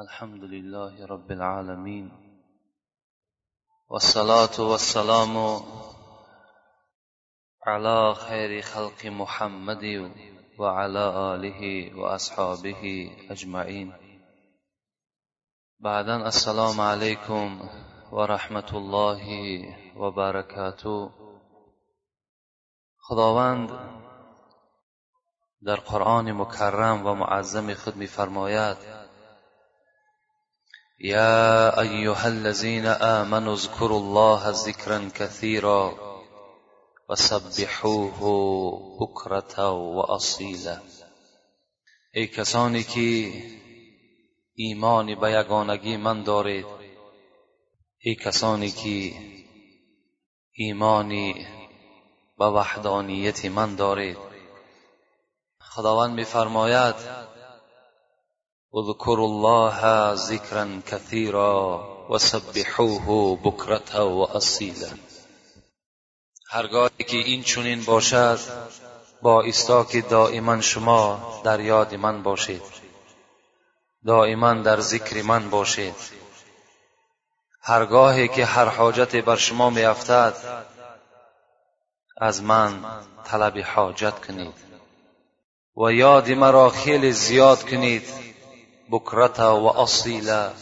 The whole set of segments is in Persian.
الحمد لله رب العالمين والصلاة والسلام على خير خلق محمد وعلى آله وأصحابه أجمعين. بعدا السلام عليكم ورحمة الله وبركاته. خداوند در قرآن مکرم و معظم خود میفرماید يا أيها الذين آمنوا اذكروا الله ذكرا كثيرا وسبحوه بكرة وأصيلا. ای کسانی که ایمانی به یگانگی من دارید ای کسانی که ایمانی به وحدانیت من دارید. خداوند میفرماید اذكروا الله ذكرا كثيرا وسبحوه بكرة واصيلا هرگاهی که این چنین باشد با استا که دائما شما در یاد من باشید. دائما در ذکر من باشید. هرگاهی که هر حاجت بر شما میافتد از من طلب حاجت کنید. و یاد مرا خیلی زیاد کنید. بکرت و اصیلا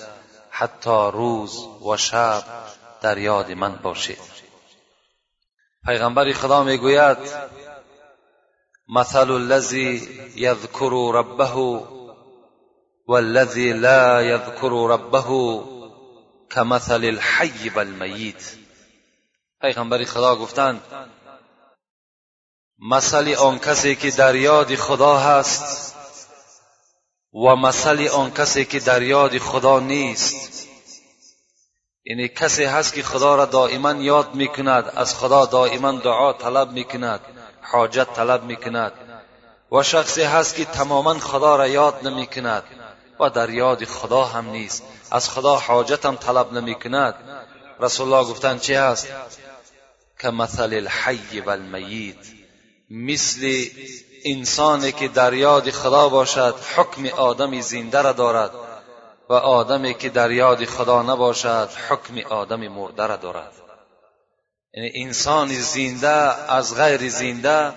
حتی روز و شب در یاد من باشید. پیغمبر خدا می‌گوید مثل الذی یذکر ربه والذی لا یذکر ربه کمثل الحی والمیت پیغمبر خدا گفتند مثل آن کسی که در یاد خدا هست و مثل آن کسی که در یاد خدا نیست. یعنی کسی هست که خدا را دائما یاد می‌کند از خدا دائما دعا طلب می‌کند حاجت طلب می‌کند. و شخصی هست که تماما خدا را یاد نمی‌کند و در یاد خدا هم نیست از خدا حاجت هم طلب نمی‌کند. رسول الله گفتند چی هست؟ که مثل الحی و المیت مثل انسانی که در یاد خدا باشد حکم آدم زنده را دارد. و آدمی که در یاد خدا نباشد حکم آدم مرده را دارد. یعنی انسان زنده از غیر زنده.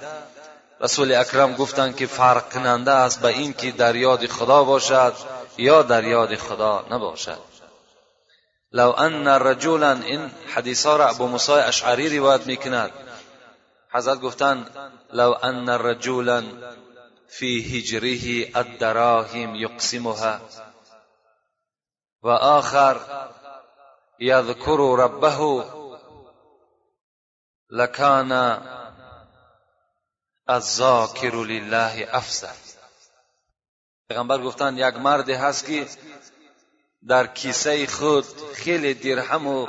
رسول اکرم گفتند که فرق کننده است به این که در یاد خدا باشد یا در یاد خدا نباشد. لو ان رجلا این حدیث ها را ابو موسی اشعری روایت می‌کند. حضرت گفتند لو ان رجولا في هجره الدراهم يقسمها. و آخر یذکر ربه لکان الذاکر لله افضل پیغمبر گفتند یک مرد هست که در کیسه خود خیلی درهم و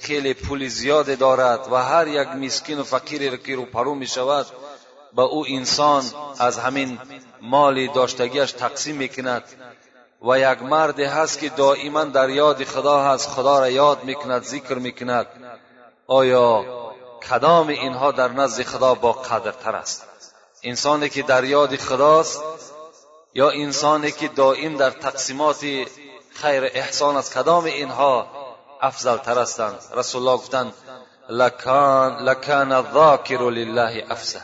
خیلی پول زیاد دارد و هر یک مسکین و فقیری که رو پرو می شود به او انسان از همین مال داشتگیش تقسیم می‌کند و یک مرد هست که دائما در یاد خدا هست خدا را یاد می‌کند ذکر می‌کند. آیا کدام اینها در نزد خدا با قدرتر است؟ انسانی که در یاد خداست یا انسانی که دائم در تقسیمات خیر احسان است؟ کدام اینها افضل تر هستند؟ رسول الله گفتند لکان لکان الذاکر لله افضل.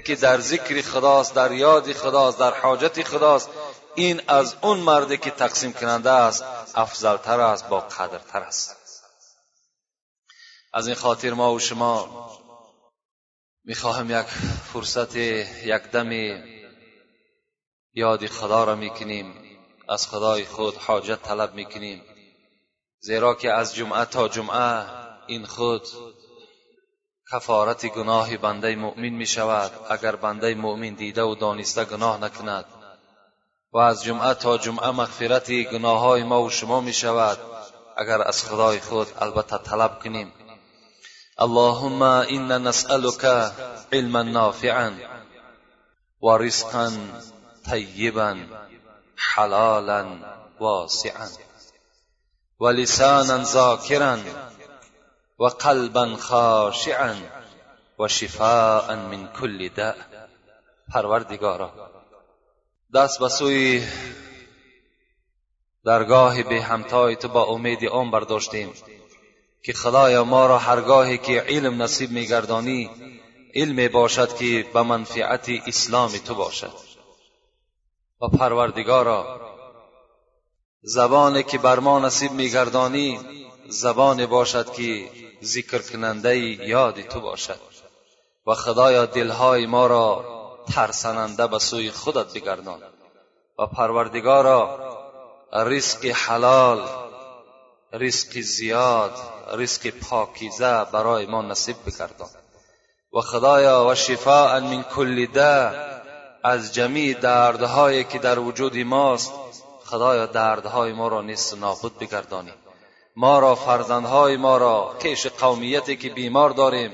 که در ذکر خداست در یاد خداست در حاجت خداست این از اون مردی که تقسیم کننده است افضل تر است با قدر تر است. از این خاطر ما و شما می‌خواهم یک فرصت یک دمی یاد خدا را می‌کنیم از خدای خود حاجت طلب می‌کنیم زیرا که از جمعه تا جمعه این خود کفارت گناه بنده مؤمن می شود اگر بنده مؤمن دیده و دانسته گناه نکند. و از جمعه تا جمعه مغفرت گناه های ما و شما می شود اگر از خدای خود البته طلب کنیم. اللهم انا نسألك علما نافعا و رزقا طیبا حلالا واسعا و لسانا ذاکرا و قلبا خاشعا و شفاء من کل داء. پروردگارا دست به سوی درگاه به همتای تو با امید آن برداشتیم که خدایا ما را هرگاهی که علم نصیب میگردانی علم باشد که به منفعت اسلام تو باشد. و پروردگارا زبانی که بر ما نصیب میگردانی زبان باشد که ذکر کننده یاد تو باشد و خدایا دلهای ما را ترسننده به سوی خودت بگردان و پروردگارا رزق حلال رزق زیاد رزق پاکیزه برای ما نصیب بگردان و خدایا و شفاء من کل ده از جمیع دردهایی که در وجود ماست خدایا دردهای ما را نیست نابود بگردانی. ما را فرزندهای ما را کش قومیتی که بیمار داریم.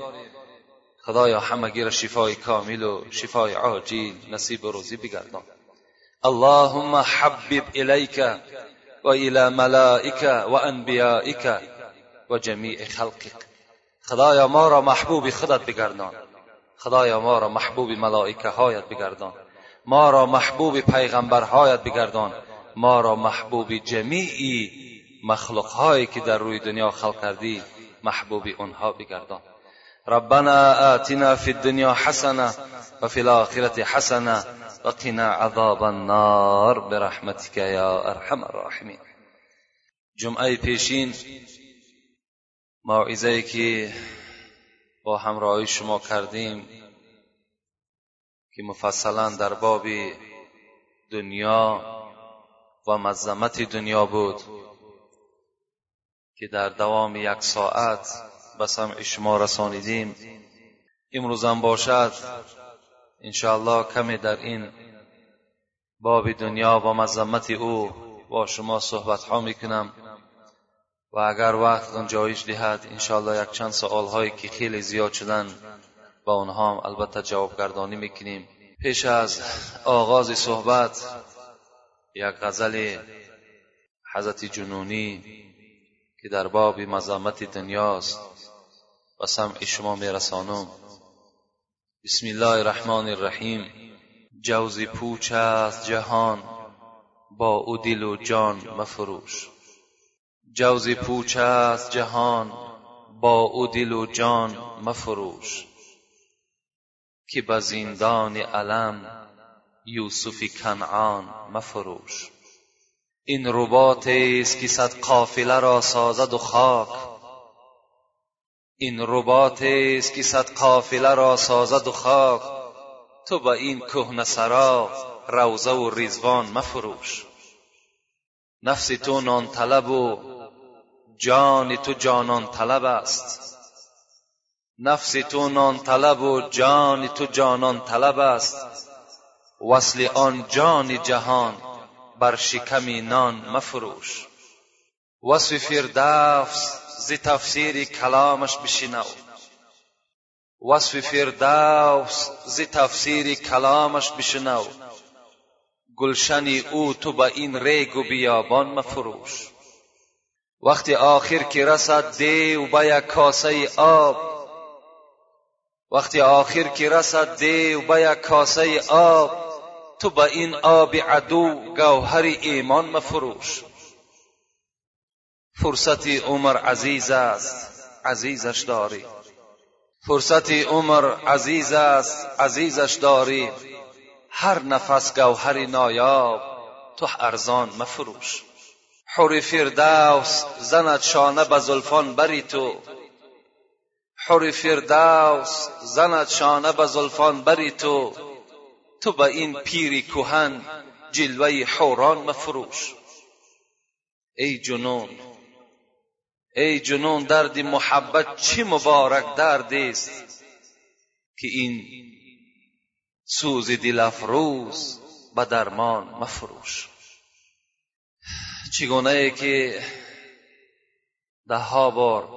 خدایا همگی را شفای کامل و شفای عاجل نصیب و روزی بگردان. اللهم حبب الیک و الى ملائک و انبیائک و جمیع خلقک. خدایا ما را محبوب خودت بگردان. خدایا ما را محبوب ملائکه هایت بگردان. ما را محبوب پیغمبرهایت بگردان. ما را محبوب جمیعی مخلوق هایی که در روی دنیا خلق کردی محبوب اونها بگردان. ربنا آتنا في الدنيا حسنة وفي الآخرة حسنة وقنا عذاب النار برحمتك يا أرحم الراحمين جمعه پیشین موعظه که با همراهی شما کردیم که مفصلا در باب دنیا و مزمت دنیا بود. که در دوام یک ساعت به سمع شما رسانیدیم. امروزم باشد. انشاءالله کمی در این باب دنیا و مذمت او با شما صحبت ها می‌کنم. و اگر وقت گنجایش دهد انشاءالله یک چند سوال هایی که خیلی زیاد شدن با اونها هم البته جواب گردانی می‌کنیم. پیش از آغاز صحبت یک غزل حضرت جنونی که در باب مذمت دنیاست. و سمع شما میرسانم. بسم الله الرحمن الرحیم. جوزی پوچ است جهان با او دل و جان مفروش. جوزی پوچ است جهان با او دل و جان مفروش. که به زندان علم یوسف کنعان مفروش. این رباط است که صد قافله را سازد و خاک. این رباط است که صد قافله را سازد و خاک. تو به این کهنه سرا روزه و ریزوان مفروش. نفس تو نان طلب و جان تو جانان طلب است. نفس تو نان طلب و جان تو جانان طلب است. وصل آن جان جهان بر شکمی نان مفروش. وصف فردوس ز تفسیر کلامش بشنو وصف فردوس ز تفسیر کلامش بشنو گلشن او تو به این ریگ و بیابان مفروش. وقتی آخر که رسد دیو به یک کاسه آب. وقتی آخر که رسد دیو به یک کاسه آب. تو به این آب عدو گوهر ایمان مفروش. فرصت عمر عزیز است عزیزش داری. فرصت عمر عزیز است عزیزش داری. هر نفس گوهر نایاب تو ارزان مفروش. حور فردوس زند شانه به زلفان بری تو. حور فردوس زند شانه به زلفان بری تو. تو به این پیری کهن جلوه حوران مفروش. ای جنون ای جنون درد محبت چه مبارک درد است که این سوز دل افروز به درمان مفروش. چگونه ای که ده ها بار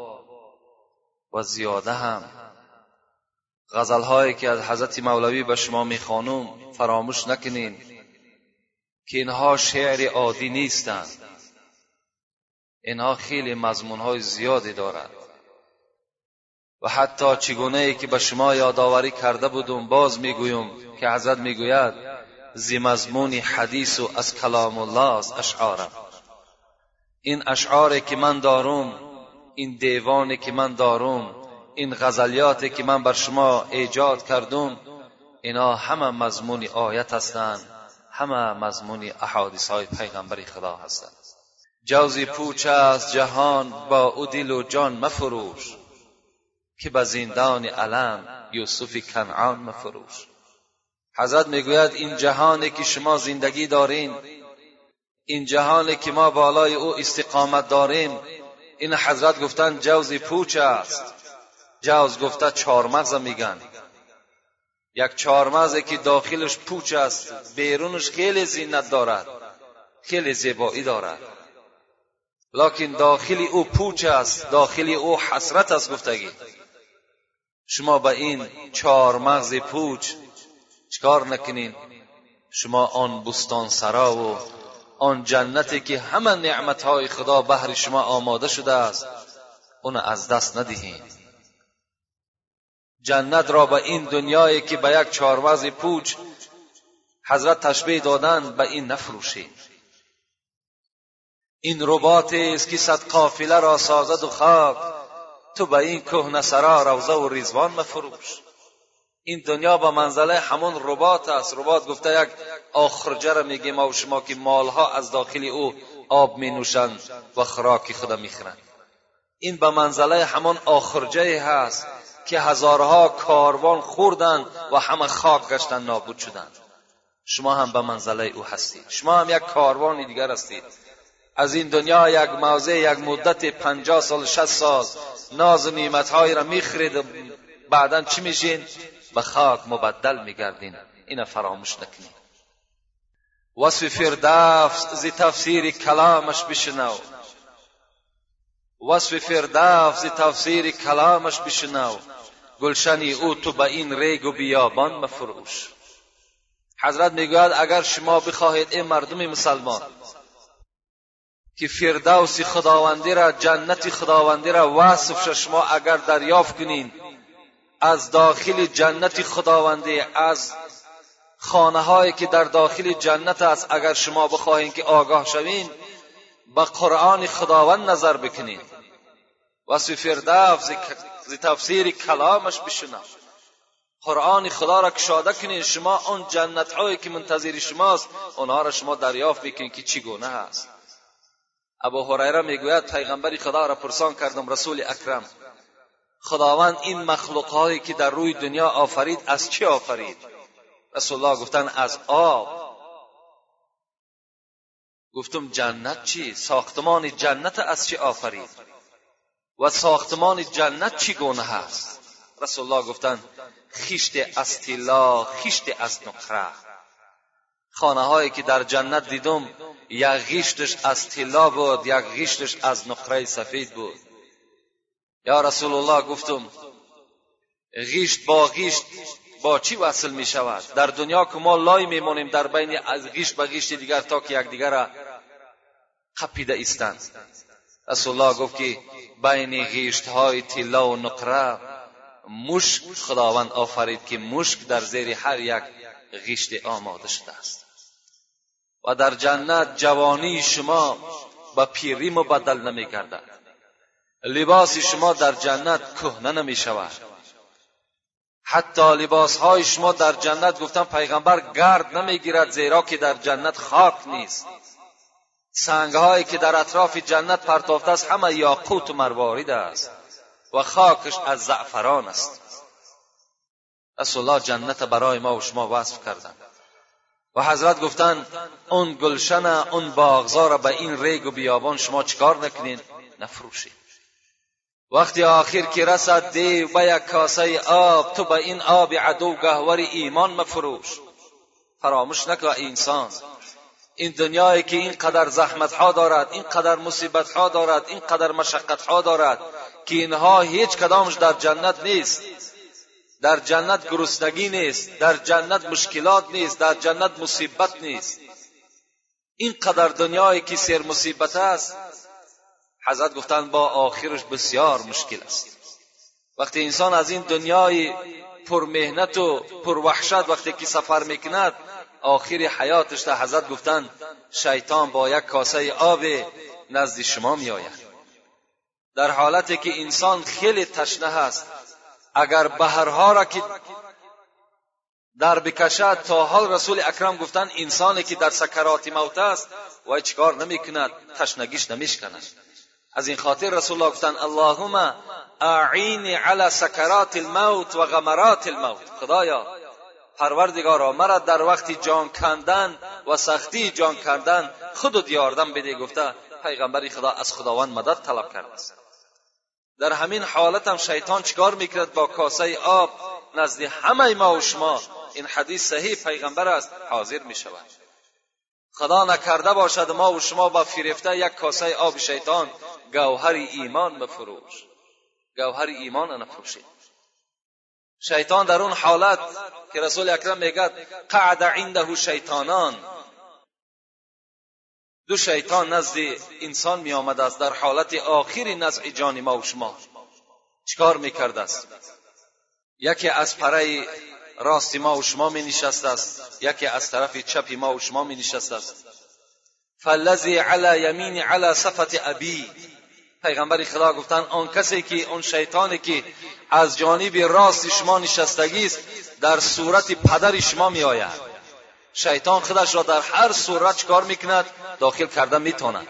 و زیاده هم غزلهایی که از حضرت مولوی به شما می‌خوانم فراموش نکنین که اینها شعر عادی نیستند. اینها خیلی مضمونهای زیادی دارند. و حتی چگونه ای که به شما یادآوری کرده بودم باز می‌گویم که حضرت می‌گوید زی مضمون حدیث و از کلام الله است اشعارم. این اشعاری که من دارم این دیوانی که من دارم این غزلیاتی که من بر شما ایجاد کردم اینا همه مضمون آیت هستند همه مضمون احادیث های پیغمبر خدا هستند. جوزی پوچ از جهان با او دل و جان مفروش که به زندان علم یوسف کنعان مفروش. حضرت می‌گوید این جهانی که شما زندگی دارین این جهانی که ما بالای او استقامت داریم این حضرت گفتن جوزی پوچ است. جوز گفته چهارمغز میگن. یک چهارمغزی که داخلش پوچ است بیرونش خیلی زینت دارد خیلی زیبایی دارد. لکن داخلی او پوچ است داخلی او حسرت است گفتگی شما به این چهار مغز پوچ چکار نکنین؟ شما آن بستان سرا و آن جنتی که همه نعمتهای خدا بهر شما آماده شده است اون از دست ندهین. جنت را به این دنیایی که به یک چهارمغز پوچ حضرت تشبیه دادن به این نفروشید. این رباطی است که صد قافله را سازد و خاک تو به این کهنه سرا روزه و ریزوان مفروش. این دنیا به منزله همون رباط است. رباط گفته یک آخرجه را میگیم و شما که مالها از داخل او آب می نوشند و خوراک خدا می‌خورند. این به منزله همون آخرجه هست. که هزارها کاروان خوردند و همه خاک گشتن نابود شدند. شما هم به منزله او هستید. شما هم یک کاروان دیگر هستید. از این دنیا یک موضع یک مدت پنجاه سال شست سال ناز و نعمتهایی را می‌خرید بعدا چی میشین؟ به خاک مبدل میگردین. این فراموش نکنید. وصف فردوس زی تفسیر کلامش بشنو. وصف فردوس زی تفسیر کلامش بشنو. گلشنی او تو به این ریگ و بیابان مفروش. حضرت می‌گوید اگر شما بخواهید این مردم مسلمان که فردوس خداوندی را جنت خداوندی را وصف شما اگر دریافت کنین از داخل جنت خداوندی از خانه هایی که در داخل جنت است اگر شما بخواهید که آگاه شوین به قرآن خداوند نظر بکنین. وصف فردوس ز تفسیر کلامش بشنو. قرآن خدا را کشاده کنین شما آن جنت هایی که منتظر شماست آنها را شما دریافت بکنین که چگونه هست ابو هریره می‌گوید پیغمبری خدا را پرسان کردم رسول اکرم خداوند این مخلوقهایی که در روی دنیا آفرید از چه آفرید؟ رسول الله گفتن از آب. گفتم جنت چی؟ ساختمان جنت از چه آفرید؟ و ساختمان جنت چی گونه هست؟ رسول الله گفتن خیشت از طلا خیشت از نقره. خانه هایی که در جنت دیدم یک غیشتش از طلا بود یک غیشتش از نقره سفید بود. یا رسول الله گفتم غیشت با غیشت با چی وصل می شود؟ در دنیا که ما لای میمونیم در بین از غیشت به غیشت دیگر تا که یکدیگر را خپیده ایستند. رسول الله گفت که بین غیشت های طلا و نقره مشک خداوند آفرید که مشک در زیر هر یک غیشت آماده شده است. و در جنت جوانی شما به پیری مبدل نمی گردد. لباس شما در جنت کهنه نمی شود. حتی لباس های شما در جنت گفتم پیغمبر گرد نمی گیرد زیرا که در جنت خاک نیست. سنگ هایی که در اطراف جنت پرتافته است همه یاقوت و مروارید است و خاکش از زعفران است. رسول الله جنت برای ما و شما وصف کردند. و حضرت گفتند اون گلشن اون باغزا را به این ریگ و بیابان شما چکار نکنین؟ نفروشید. وقتی آخر که رسد دیو به یک کاسه آب تو به این آب عدو گهور ایمان مفروش. فراموش نکن انسان. این دنیایی که اینقدر زحمت ها دارد اینقدر مصیبت ها دارد اینقدر مشقت ها دارد که اینها هیچ کدامش در جنت نیست. در جنت گرسنگی نیست در جنت مشکلات نیست در جنت مصیبت نیست. اینقدر دنیایی که سیر مصیبت است حضرت گفتند با آخرش بسیار مشکل است. وقتی انسان از این دنیای پر مهنت و پر وحشت وقتی که سفر می‌کند آخر حیاتش تا حضرت گفتند شیطان با یک کاسه آب نزد شما می آید در حالتی که انسان خیلی تشنه هست اگر بهرها را که در بکشد تا حال رسول اکرم گفتن انسانی که در سکرات موت است وای چیکار نمی‌کند تشنگیش نمیشکند. از این خاطر رسول الله گفتن اللهم اعینی علی سکرات الموت و غمرات الموت. خدایا پروردگارا مرا در وقت جان کندن و سختی جان کردن خودت یاردم بده گفته پیغمبر خدا از خداوند مدد طلب کرده است. در همین حالت هم شیطان چیکار می‌کرد؟ با کاسه آب نزد همه ما و شما. این حدیث صحیح پیغمبر است حاضر می شود خدا نکرده باشد ما و شما با فریفته یک کاسه آب شیطان گوهر ایمان بفروش. گوهر ایمان نفروشید. شیطان در اون حالت که رسول اکرم میگد قعد عنده شیطانان. دو شیطان نزد انسان می آمده است. در حالت آخری نزع جان ما و شما. چیکار می‌کرده است؟ یکی از پره راست ما و شما می نشست است. یکی از طرف چپ ما و شما می نشست است. فالذی علی یمین علی صفت ابی. پیغمبر خدا گفتن آن کسی که اون شیطانی که از جانب راست شما نشستگی است در صورت پدر شما می آید شیطان خودش را در هر صورت کار می‌کند؟ داخل کرده می‌تواند.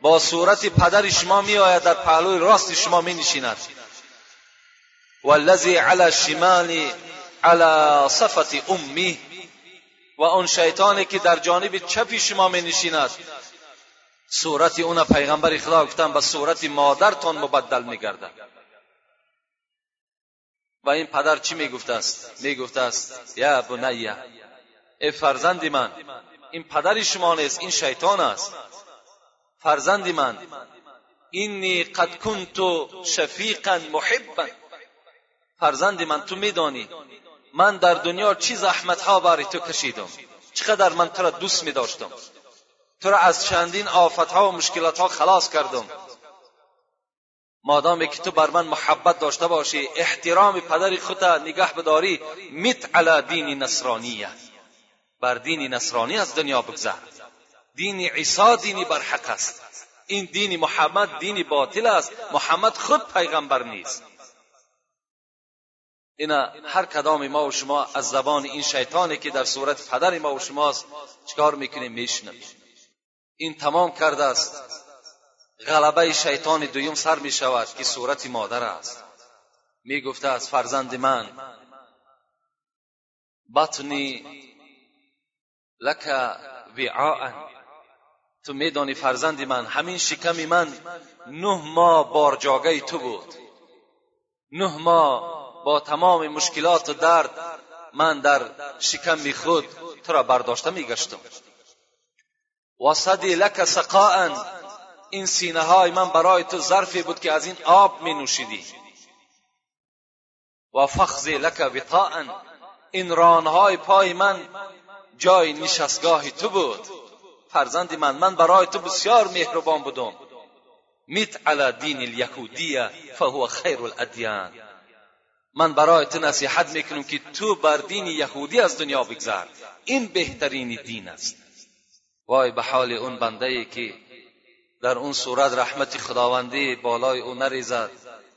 با صورت پدر شما می آید در پهلوی راست شما می نشیند والذی علی الشمال علی صفت امی و آن شیطانی که در جانب چپ شما می نشیند صورت اون پیغمبر خدا گفتن به صورت مادرتان مبدل می گردد و این پدر چی می گفته است؟ می گفته است یا بنیه ای فرزند من این پدر شما نیست این شیطان است. فرزند من اینی قد کنت شفیقا محبا. فرزند من تو میدانی من در دنیا چی زحمت ها برای تو کشیدم چقدر من تو را دوست می داشتم تو را از چندین آفت ها و مشکلات ها خلاص کردم. مادامی که تو بر من محبت داشته باشی احترام پدر خودت نگه بداری مت علی دین نصرانیه. بر دین نصرانی از دنیا بگذر. دین عیسی دینی بر حق است. این دین محمد دینی باطل است. محمد خود پیغمبر نیست. اینا هر کدام ما و شما از زبان این شیطانی که در صورت پدر ما و شماست چکار می‌کنیم؟ میشنویم. این تمام کرده است. غلبه شیطان دویم سر می شود که صورت مادر است. می گفته از فرزند من بطنی لک وعاء تو میدانی فرزند من همین شکم من نه ماه بارجاگه تو بود. نه ماه با تمام مشکلات و درد من در شکم خود تو را برداشته میگشتم و صدی لک سقاء این سینه های من برای تو ظرفی بود که از این آب می نوشیدی و فخذ لک وطاء این رانهای پای من جای نشستگاه تو بود. فرزند من من برای تو بسیار مهربان بودم. میت علی دین الیهودیه فهو خیر الادیان. من برای تو نصیحت می‌کنم که تو بر دین یهودی از دنیا بگذر. این بهترین دین است. وای به حال اون بنده ای که در اون صورت رحمت خداوندی بالای او نریزد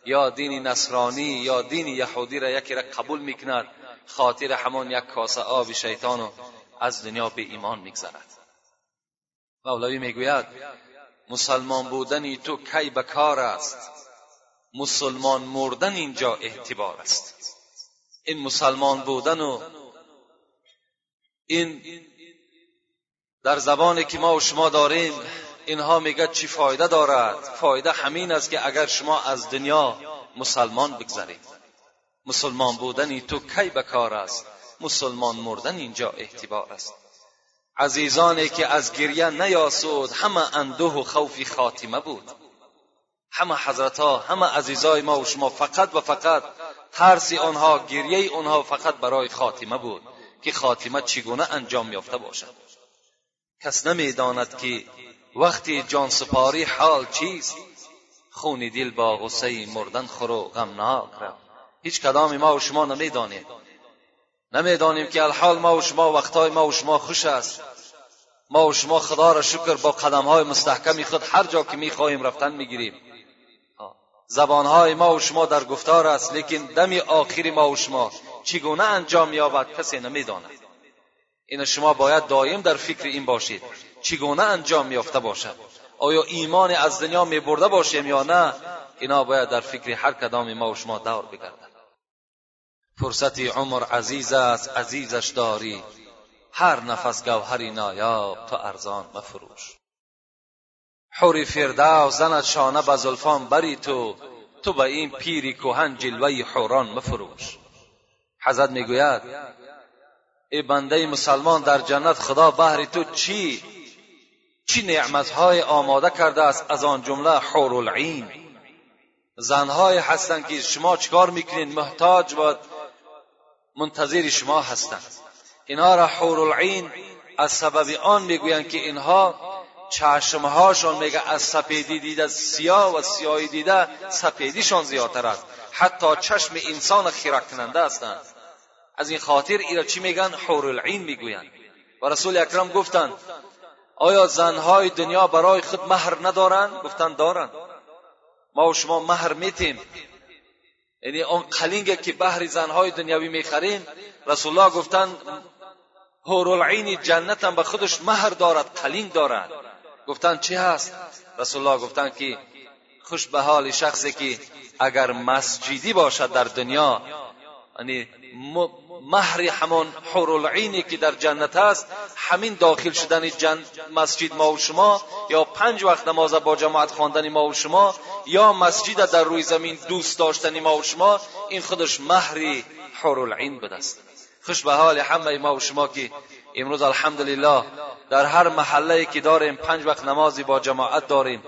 یا دین نصرانی یا دین یهودی را یکی را قبول می‌کند خاطر همان یک کاسه آب شیطان از دنیا به ایمان میگذرد مولوی می‌گوید مسلمان بودنی تو کی به کار است؟ مسلمان مردن اینجا اعتبار است. این مسلمان بودن و این در زبانی که ما و شما داریم اینها میگه چی فایده دارد؟ فایده همین است که اگر شما از دنیا مسلمان بگذرید. مسلمان بودنی تو کی به کار است؟ مسلمان مردن اینجا اعتبار است. عزیزانی که از گریه نیاسود همه اندوه و خوفی خاتمه بود. همه حضرت ها همه عزیزای ما و شما فقط و فقط ترس آنها گریه آنها فقط برای خاتمه بود. که خاتمه چگونه انجام یافته باشد؟ کس نمی‌داند که وقتی جان سپاری حال چیست. خون دل با غصه مردن خورو غمناک رفت. هیچ کدام ما و شما نمی‌دانیم. نمی‌دانیم که الحال ما و شما وقتای ما و شما خوش است. ما و شما خدا را شکر با قدم های مستحکمی خود هر جا که می‌خواهیم رفتن می‌گیریم. زبان های ما و شما در گفتار است لیکن دمی آخری ما و شما چگونه انجام یابد کسی نمی‌داند. این شما باید دایم در فکر این باشید. چگونه انجام یافته باشد؟ آیا ایمان از دنیا می برده باشیم یا نه؟ اینا باید در فکر هر کدام ما و شما دور بگردد فرصتی عمر عزیز است عزیزش داری. هر نفس گوهری نایاب تو ارزان مفروش. حوری و زند شانه به زلفان بری تو. تو به این پیری کهن جلوه حوران مفروش. حضرت می‌گوید ای بنده مسلمان در جنت خدا بهر تو چی؟ چی نعمتهای آماده کرده است؟ از آن جمله حور العین زنهای هستند که شما چکار می‌کنید محتاج و منتظر شما هستند اینها را حور العین از سبب آن می‌گویند که اینها چشمهاشان میگه از سپیدی دیده سیاه و سیاهی دیده سپیدیشان زیادتر است حتی چشم انسان خیره کننده هستند از این خاطر ایرا چی میگن؟ حور العین می‌گویند. و رسول اکرم گفتند آیا زنهای دنیا برای خود مهر ندارند؟ گفتند دارند. ما و شما مهر میتیم. یعنی اون قلینگه که بهر زنهای دنیاوی می‌خریم رسول الله گفتند حور العین جنت هم به خودش مهر دارد قلینگ دارد. گفتند چی هست؟ رسول الله گفتند که خوش به حال شخصی که اگر مسجدی باشد در دنیا یعنی مهر همون حور العینی که در جنت است همین داخل شدن جن مسجد ما و شما یا پنج وقت نماز با جماعت خواندن ما و شما یا مسجد در روی زمین دوست داشتن ما و شما این خودش مهری حور العین بدست خوش به حال همه ما و شما که امروز الحمدلله در هر محله که داریم پنج وقت نمازی با جماعت داریم.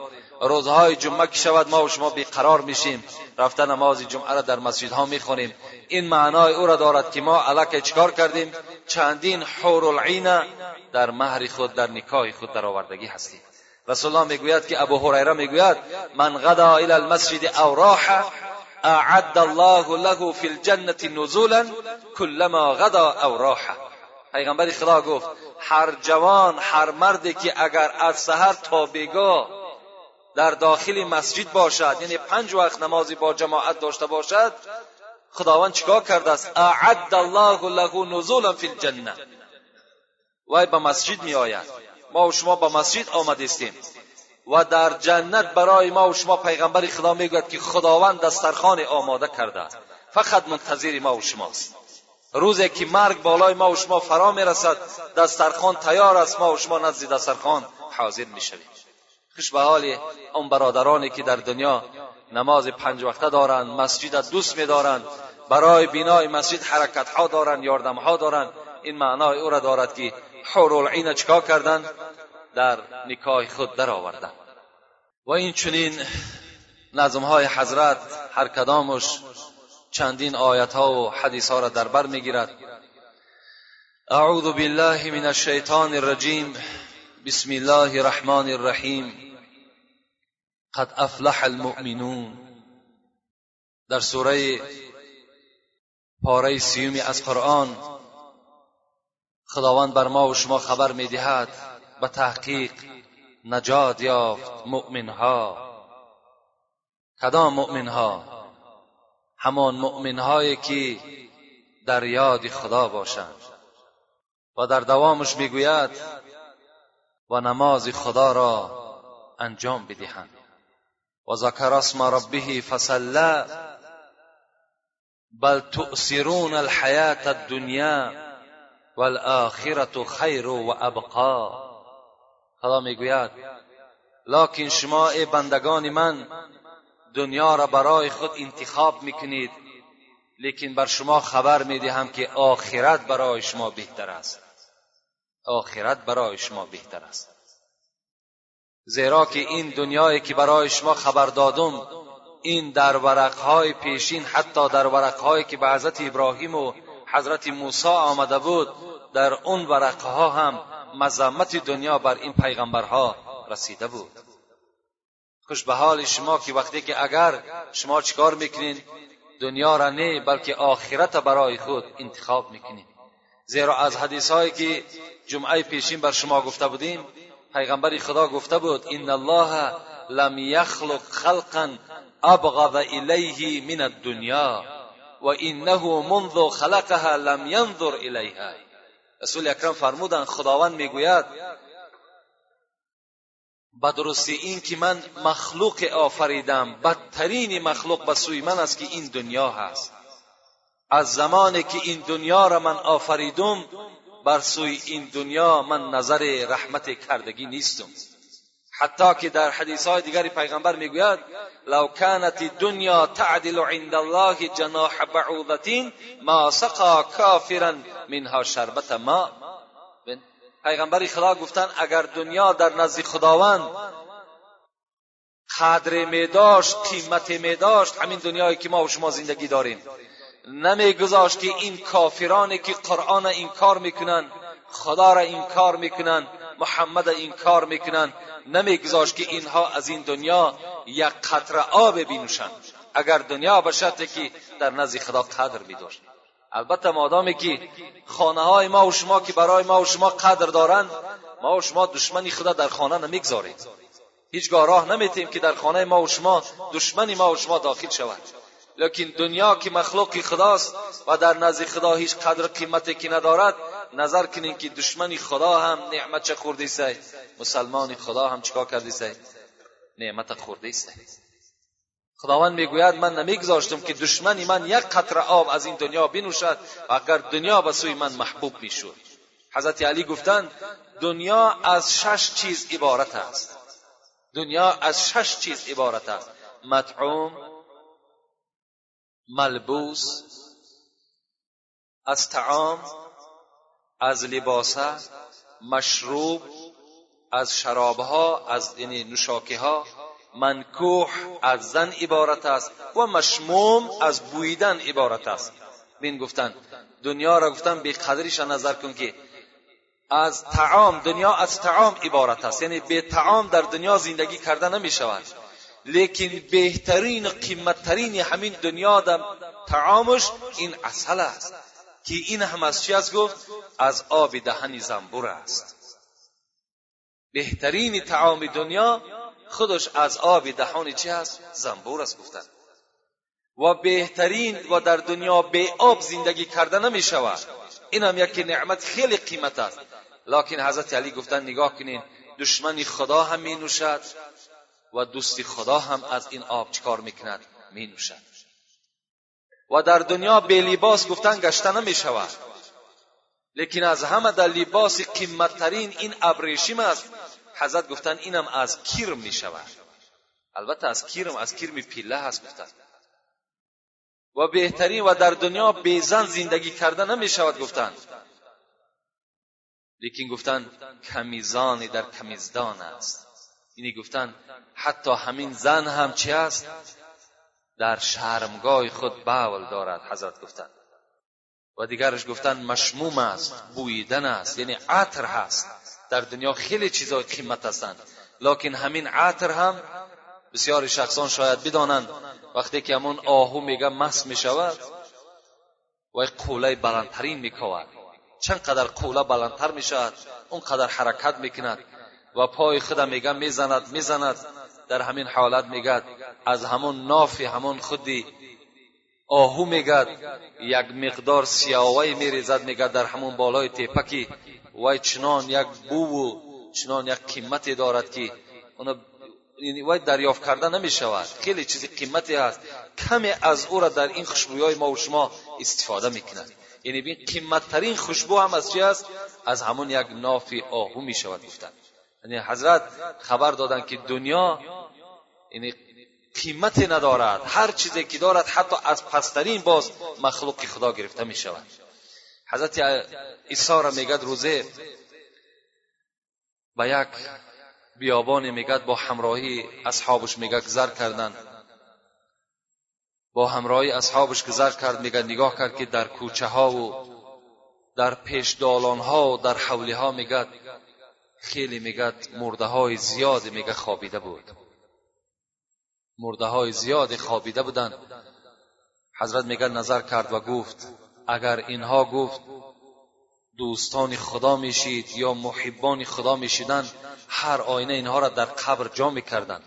روزهای جمعه که شود ما و شما بیقرار میشیم. رفته نماز جمعه را در مسجدها می‌خونیم. این معنای او را دارد که ما علک چکار کردیم؟ چندین حور العین در مهر خود در نکاح خود در آوردگی هستیم. رسول الله می‌گوید که ابو هریره می‌گوید من غدا الى المسجد او راح اعد الله له فی الجنه نزولا كلما غدا او راح پیغمبر خدا گفت هر جوان هر مردی که اگر از سحر تا بیگاه در داخل مسجد باشد. یعنی پنج وقت نمازی با جماعت داشته باشد خداوند چیکار کرده است؟ اعد الله له نزولا فی الجنه. وای به مسجد می آید. ما و شما به مسجد آمدستیم و در جنت برای ما و شما پیغمبر خدا می‌گوید که خداوند دسترخوان آماده کرده. فقط منتظر ما و شماست. روزی که مرگ بالای ما و شما فرا می‌رسد دسترخوان تیار است ما و شما نزد دسترخوان حاضر می‌شویم خوش به حال اون برادرانی که در دنیا نماز پنج وقته دارند مسجد دوست میدارند برای بینای مسجد حرکت ها دارند یاردم ها دارند. این معنای او را دارد که حور العین چکا کردند؟ در نکاح خود در آوردند و این چنین نظم های حضرت هر کدامش چندین آیت ها و حدیث ها را در بر می‌گیرد. اعوذ بالله من الشیطان الرجیم. بسم الله الرحمن الرحیم. قد افلح المؤمنون. در سوره پاره سیومی از قرآن خداوند بر ما و شما خبر می‌دهد به تحقیق نجات یافت مؤمنها. کدام مؤمنها؟ همان مؤمنهایی که در یاد خدا باشند. و در دوامش می‌گوید و نماز خدا را انجام بدهند. و ذکر اسم ربه فصلا بل تؤثرون الحیات الدنیا والآخرة خیر و ابقا می‌گوید لکن شما ای بندگان من دنیا را برای خود انتخاب می‌کنید لیکن بر شما خبر می‌دهم که آخرت برای شما بهتر است. آخرت برای شما بهتر است. زیرا که این دنیایی که برای شما خبر دادم این در ورقهای پیشین حتی در ورقهایی که به حضرت ابراهیم و حضرت موسی آمده بود در اون ورقها هم مذمت دنیا بر این پیغمبرها رسیده بود. خوش به حال شما که وقتی که اگر شما چیکار می‌کنین دنیا را نه بلکه آخرت برای خود انتخاب می‌کنین. زیرا از حدیث هایی که جمعه پیشین بر شما گفته بودیم پیغمبر خدا گفته بود ان الله لم یخلق خلقا ابغض الیه من الدنیا و انه منذ خلقها لم ینظر الیها رسول اکرم فرمودند خداوند میگوید به درستی این که من مخلوق آفریدم بدترین مخلوق به سوی من است که این دنیا هست از زمانی که این دنیا را من آفریدم بر سوی این دنیا من نظر رحمت کردگی نیستم. حتی که در حدیث های دیگری پیغمبر می‌گوید لو كانت دنیا تعدل عند الله جناح بعوضة ما سقا کافرا منها شربت ما. پیغمبر خدا گفتن اگر دنیا در نزد خداوند قدر می داشت قیمت می داشت همین دنیایی که ما و شما زندگی داریم. نمیگذاشت که این کافرانی که قرآن این کار می‌کنن خدا را این کار می‌کنن محمد این کار می‌کنن. نمیگذاشت که اینها از این دنیا یک قطره آب بینوشند اگر دنیا باشد که در نزد خدا قدر میداشت. البته مادامی که خانه های ما و شما که برای ما و شما قدر دارند ما و شما دشمنی خدا در خانه نمی‌گذاریم. هیچگاه راه نمیتیم که در خانه ما و شما دشمنی ما و شما داخل شود. لیکن دنیا که مخلوق خداست و در نزد خدا هیچ قدر قیمتی که ندارد نظر کنین که دشمنی خدا هم نعمت چه خورده سی مسلمان خدا هم چیکار کرده سی نعمت خورده سی خداوند می‌گوید من نمیگذاشتم که دشمنی من یک قطره آب از این دنیا بنوشد و اگر دنیا به سوی من محبوب می‌شد حضرت علی گفتند دنیا از شش چیز عبارت است دنیا از شش چیز عبارت است مطعوم ملبوس از تعام از لباسه مشروب از شرابها از یعنی نوشاکه ها منکوح از زن عبارت است و مشموم از بویدن عبارت است. بین گفتن دنیا را گفتن به قدرش نظر کن که از تعام دنیا از تعام عبارت است. یعنی به تعام در دنیا زندگی کرده نمی شود لیکن بهترین قیمتترین همین دنیا در تعامش این اصل است که این هم از چی است گفت؟ از آب دهن زنبور است. بهترین تعام دنیا خودش از آب دهان چی است؟ زنبور است گفتن. و بهترین و در دنیا به آب زندگی کرده نمی شود. این هم یک نعمت خیلی قیمت است. لکن حضرت علی گفتن نگاه کنین دشمنی خدا هم می نوشد. و دوستی خدا هم از این آب چکار می‌کند؟ می نوشد و در دنیا به لباس گفتن گشته نمی شود لیکن از همه در لباس قیمتترین این ابریشم است. حضرت گفتن اینم از کیرم می شود البته از کیرم از کیرم پیله هست گفتن. و بهترین و در دنیا بیزن زندگی کرده نمی شود گفتن. لیکن گفتن کمیزانی در کمیزدان است. اینی گفتن حتی همین زن هم چی است؟ در شرمگاه خود باول دارد حضرت گفتن. و دیگرش گفتن مشموم است بویدن است یعنی عطر هست. در دنیا خیلی چیزای قیمت هستند. لکن همین عطر هم بسیاری شخصان شاید بدانند. وقتی که همون آهو میگه مست می‌شود و قوله بلندترین میکود چندقدر قوله بلندتر می‌شود اونقدر حرکت می‌کند. و پای خود میگه می‌زند می‌زند. در همین حالت میگد از همون ناف همون خودی آهو میگد یک مقدار سیاوی میریزد میگد در همون بالای تیپکی. وای چنان یک بو و چنان یک قیمتی دارد که اون یعنی وای دریافت کرده نمی شود خیلی چیزی قیمتی هست. کمی از او را در این خوشبوی ما و شما استفاده می‌کند یعنی بین قیمتترین خوشبو هم از چی است از همون یک ناف آهو می شود گفتن. یعنی حضرت خبر دادن که دنیا یعنی قیمتی ندارد. هر چیزی که دارد حتی از پسترین باز مخلوق خدا گرفته می شود. حضرت عیسی را میگد روزه به یک بیابانی میگد با همراهی اصحابش میگه گذر کردن. با همراهی اصحابش گذر کرد میگه نگاه کرد که در کوچه ها و در پیش دالان ها و در حولی ها میگد خیلی میگد مرده های زیاد میگه خوابیده بود. مرده های زیاد خوابیده بودن. حضرت میگه نظر کرد و گفت اگر اینها گفت دوستان خدا میشید یا محبان خدا میشیدند هر آینه اینها را در قبر جا می‌کردند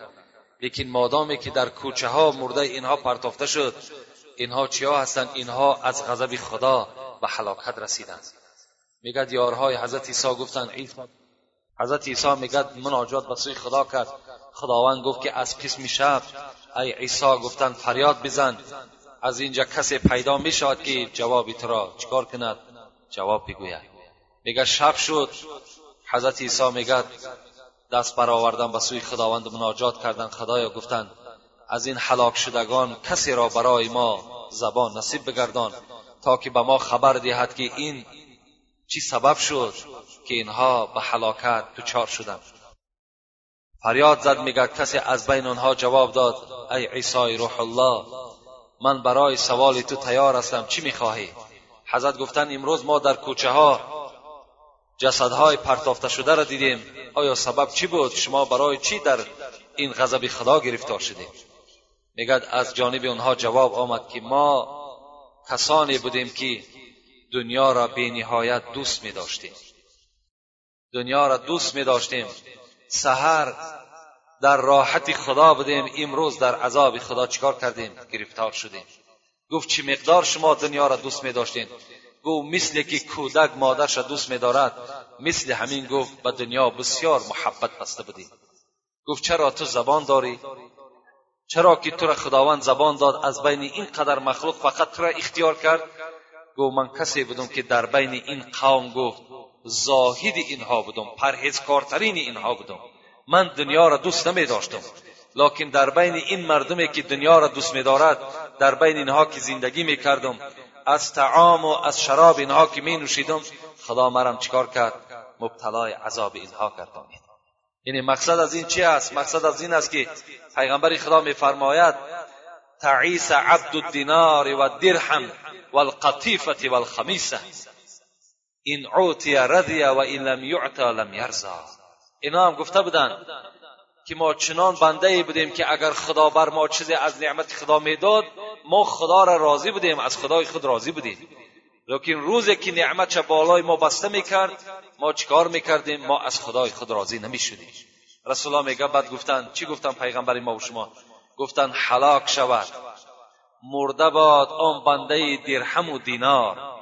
لیکن مادامی که در کوچه ها مرده اینها پرتافته شد اینها چیا هستند اینها از غضب خدا به حلاکت رسیدند میگد یارهای حضرت عیسی گفتند حضرت عیسی میگد مناجات به سوی خدا کرد. خداوند گفت که از قسم شب ای عیسی گفتند فریاد بزن. از اینجا کسی پیدا می‌شود که جوابی تو را چیکار کند؟ جواب بگوید. میگه شب شد. حضرت عیسی میگد دست برآوردن به سوی خداوند مناجات کردن خدایا گفتند از این حلاک شدگان کسی را برای ما زبان نصیب بگردان تا که به ما خبر دهد که این چی سبب شد. که اینها به حلاکت دچار شدند. فریاد زد میگه کسی از بین آنها جواب داد ای عیسی روح الله من برای سوال تو تیار هستم چی می‌خواهی؟ حضرت گفتن امروز ما در کوچه ها جسدهای پرتافته شده را دیدیم. آیا سبب چی بود؟ شما برای چی در این غضب خدا گرفتار شدیم میگد از جانب اونها جواب آمد که ما کسانی بودیم که دنیا را به نهایت دوست می داشتیم دنیا را دوست می داشتیم. سهر در راحت خدا بودیم. امروز در عذاب خدا چیکار کردیم؟ گرفتار شدیم. گفت چی مقدار شما دنیا را دوست می داشتین؟ گفت مثل که کودک مادرش را دوست می دارد مثل همین گفت به دنیا بسیار محبت بسته بودیم گفت چرا تو زبان داری؟ چرا که تو را خداوند زبان داد از بین این قدر مخلوق فقط تو را اختیار کرد؟ گفت من کسی بودم که در بین این قوم گفت زاهد اینها بودم پرهیزکارترین اینها بودم. من دنیا را دوست نمی داشتم لکن در بین این مردمی که دنیا را دوست می دارد در بین اینها که زندگی می کردم از تعام و از شراب اینها که می نوشیدم خدا مرم چیکار کرد؟ مبتلای عذاب اینها گردانید یعنی مقصد از این چی است؟ مقصد از این است که پیغمبر خدا میفرماید تعیس عبد الدینار و الدرهم والقطیفه والخمیسه این عوتی رضی و این لم یعطا لم یرزا اینا هم گفته بودن که ما چنان بنده ای بودیم که اگر خدا بر ما چیزی از نعمت خدا می‌داد ما خدا را راضی بودیم از خدای خود راضی بودیم. لیکن روزی که نعمت بالای ما بسته می‌کرد ما چیکار می‌کردیم؟ ما از خدای خود راضی نمی‌شدیم. رسول الله میگه بعد گفتن چی گفتن پیغمبر ما و شما؟ گفتن حلاک شود. مرده باد آن بنده درهم و دینار.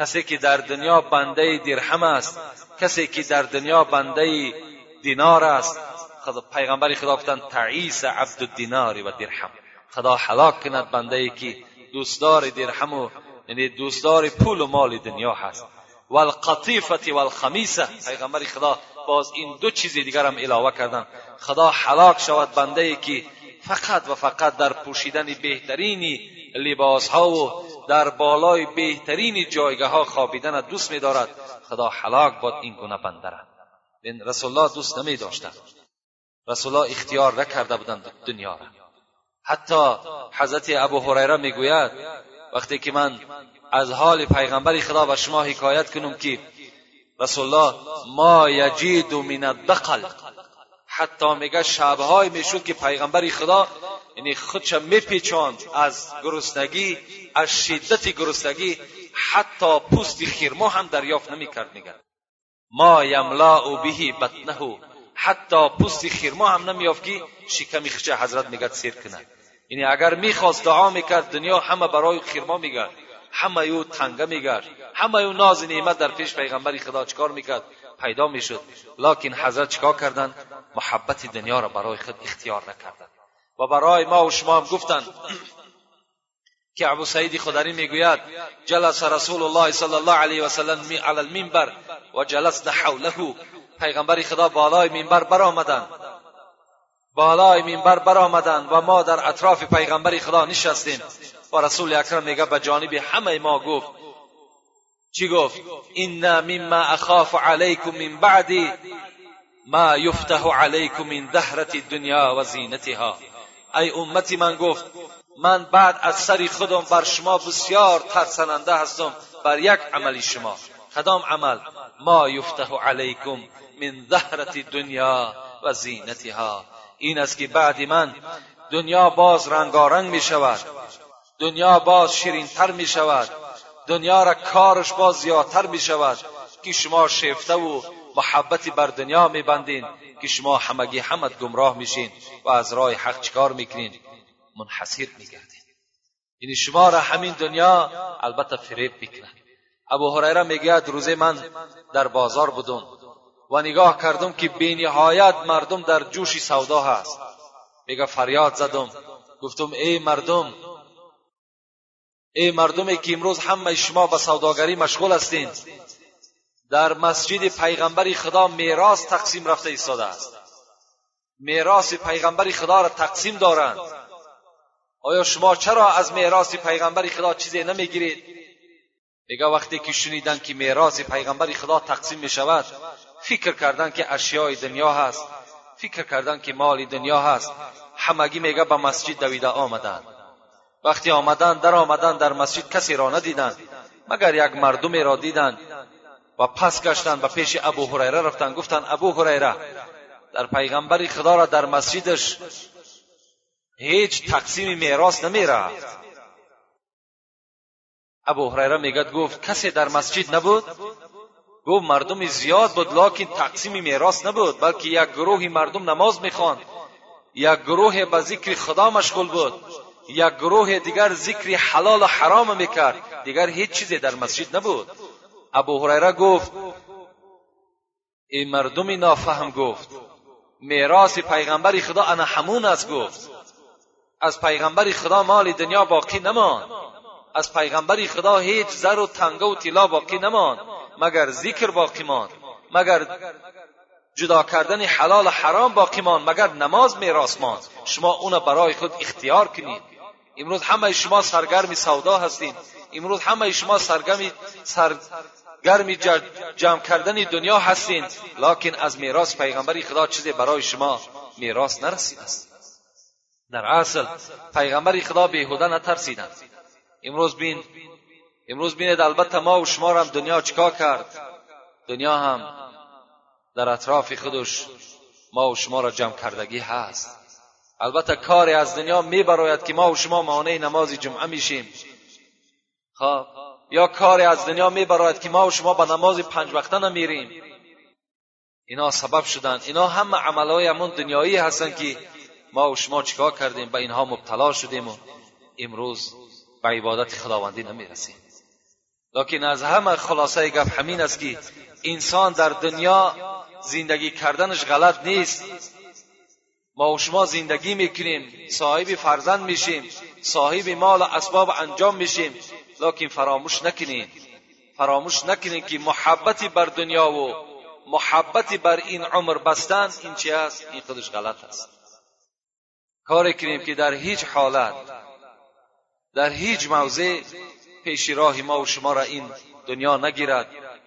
کسی که در دنیا بنده درهم است کسی که در دنیا بنده دینار است. خدا پیغمبر خدا گفتن تعیس عبد الدینار و درهم. خدا حلاک کند بنده ای که دوستدار درهم و یعنی دوستدار پول و مال دنیا هست. و القطیفه و الخمیسه پیغمبر خدا باز این دو چیز دیگر هم علاوه کردن. خدا حلاک شود بنده ای که فقط و فقط در پوشیدن بهترین لباس ها و در بالای بهترین جایگاه ها خوابیدن دوست می دارد خدا حلاک باد این گونه بنده را رسول الله دوست نمی رسول الله اختیار نکرده بودند دنیا را. حتی حضرت ابو هریره می‌گوید وقتی که من از حال پیغمبر خدا به شما حکایت کنم که رسول الله ما یجید من الدقل. حتی میگه شبهای می‌شد که پیغمبر خدا یعنی خودش میپیچاند از گرسنگی از شدت گرسنگی حتی پوست خیرما هم دریافت نمی‌کرد میگه ما یملا بهی بطنه حتی پوست خیرما هم نمیافت که شکم خچه حضرت میگد سیر کنه. یعنی اگر می‌خواست دعا می‌کرد دنیا همه برای خیرما میگرد. همه یو تنگه میگرد. همه یو ناز نعمت در پیش پیغمبر خدا چکار می‌کرد؟ پیدا می‌شد. لکن حضرت چکار کردند؟ محبت دنیا را برای خود اختیار نکردند. و برای ما و شما هم گفتند که ابو سعید خدری می‌گوید جلس رسول الله صلی الله علیه و سلم علی المنبر و جلسنا حوله. پیغمبر خدا بالای منبر برآمدند. بالای منبر برآمدند و ما در اطراف پیغمبر خدا نشستیم. و رسول اکرم میگه به جانب همه ما گفت چی گفت؟ این مما اخاف علیکم من بعدی ما یفتح علیکم من زهرت الدنیا و زینتها ای امتی من گفت من بعد از سری خودم بر شما بسیار ترسننده هستم بر یک عملی شما. کدام عمل؟ ما یفتح علیکم من زهرت الدنیا و زینتها. این است که بعد من دنیا باز رنگارنگ می شود. دنیا باز شیرینتر می شود. دنیا را کارش باز زیادتر می شود. که شما شیفته و محبتی بر دنیا میبندین که شما همگی همت گمراه میشین و از راه حق چکار می‌کنین؟ منحصر میگردین. یعنی شما را همین دنیا البته فریب می‌کنن. ابو هریره می‌گوید روزه من در بازار بودم و نگاه کردم که بینهایت مردم در جوش سودا هست. میگه فریاد زدم. گفتم ای مردم ای مردمی که امروز همه شما به سوداگری مشغول هستین در مسجد پیغمبر خدا میراث تقسیم رفته ایستاده است. میراث پیغمبر خدا را تقسیم دارند. آیا شما چرا از میراث پیغمبر خدا چیزی نمی‌گیرید؟ میگه وقتی که شنیدن که میراث پیغمبر خدا تقسیم می شود فکر کردن که اشیای دنیا هست فکر کردن که مال دنیا هست همگی میگه به مسجد دویده آمدند وقتی آمدن در آمدن در مسجد کسی را ندیدند مگر یک مردمی را دیدند و پس گشتند به پیش ابو هریره رفتند گفتند ابو هریره در پیغمبر خدا را در مسجدش هیچ تقسیم میراث نمی‌رفت. ابو هریره میگد گفت کسی در مسجد نبود؟ گفت مردم زیاد بود لکن تقسیم میراث نبود بلکه یک گروهی مردم نماز می‌خواند. یک گروه به ذکر خدا مشغول بود. یک گروه دیگر ذکر حلال و حرام می‌کرد. دیگر هیچ چیزی در مسجد نبود. ابو هریره گفت این مردمی نافهم گفت میراث پیغمبر خدا انا همون است گفت. از پیغمبر خدا مال دنیا باقی نمان از پیغمبر خدا هیچ زر و تنگه و طلا باقی نمان مگر ذکر باقی ماند. مگر جدا کردن حلال و حرام باقی ماند. مگر نماز میراث ماند. شما اون برای خود اختیار کنید. امروز همه شما سرگرم سودا هستید امروز همه شما سرگرم سرگرم جمع کردن دنیا هستین لکن از میراث پیغمبر خدا چیزی برای شما میراث نرسیده است در اصل پیغمبر خدا بیهوده نترسیدند. امروز بین امروز بینید البته ما و شما هم دنیا چکا کرد؟ دنیا هم در اطراف خودش ما و شما را جمع کردگی هست. البته کاری از دنیا میبراید که ما و شما مانع نماز جمعه میشیم. خب یا کاری از دنیا میبراید که ما و شما به نماز پنج وقته نمیریم. اینا سبب شدن. اینا همه عملهای همون دنیایی هستند که ما و شما چیکار کردیم؟ به اینها مبتلا شدیم و امروز به عبادت خداوندی نمی‌رسیم. لکن از همه خلاصه گپ همین است که انسان در دنیا زندگی کردنش غلط نیست. ما و شما زندگی می‌کنیم صاحب فرزند میشیم صاحب مال و اسباب انجام میشیم. لکن فراموش نکنیم فراموش نکنیم که محبتی بر دنیا و محبتی بر این عمر بستن این چی است این خودش غلط است. کاری کنیم که در هیچ حالت در هیچ موضع پیش راه ما و شما را این دنیا نگیرد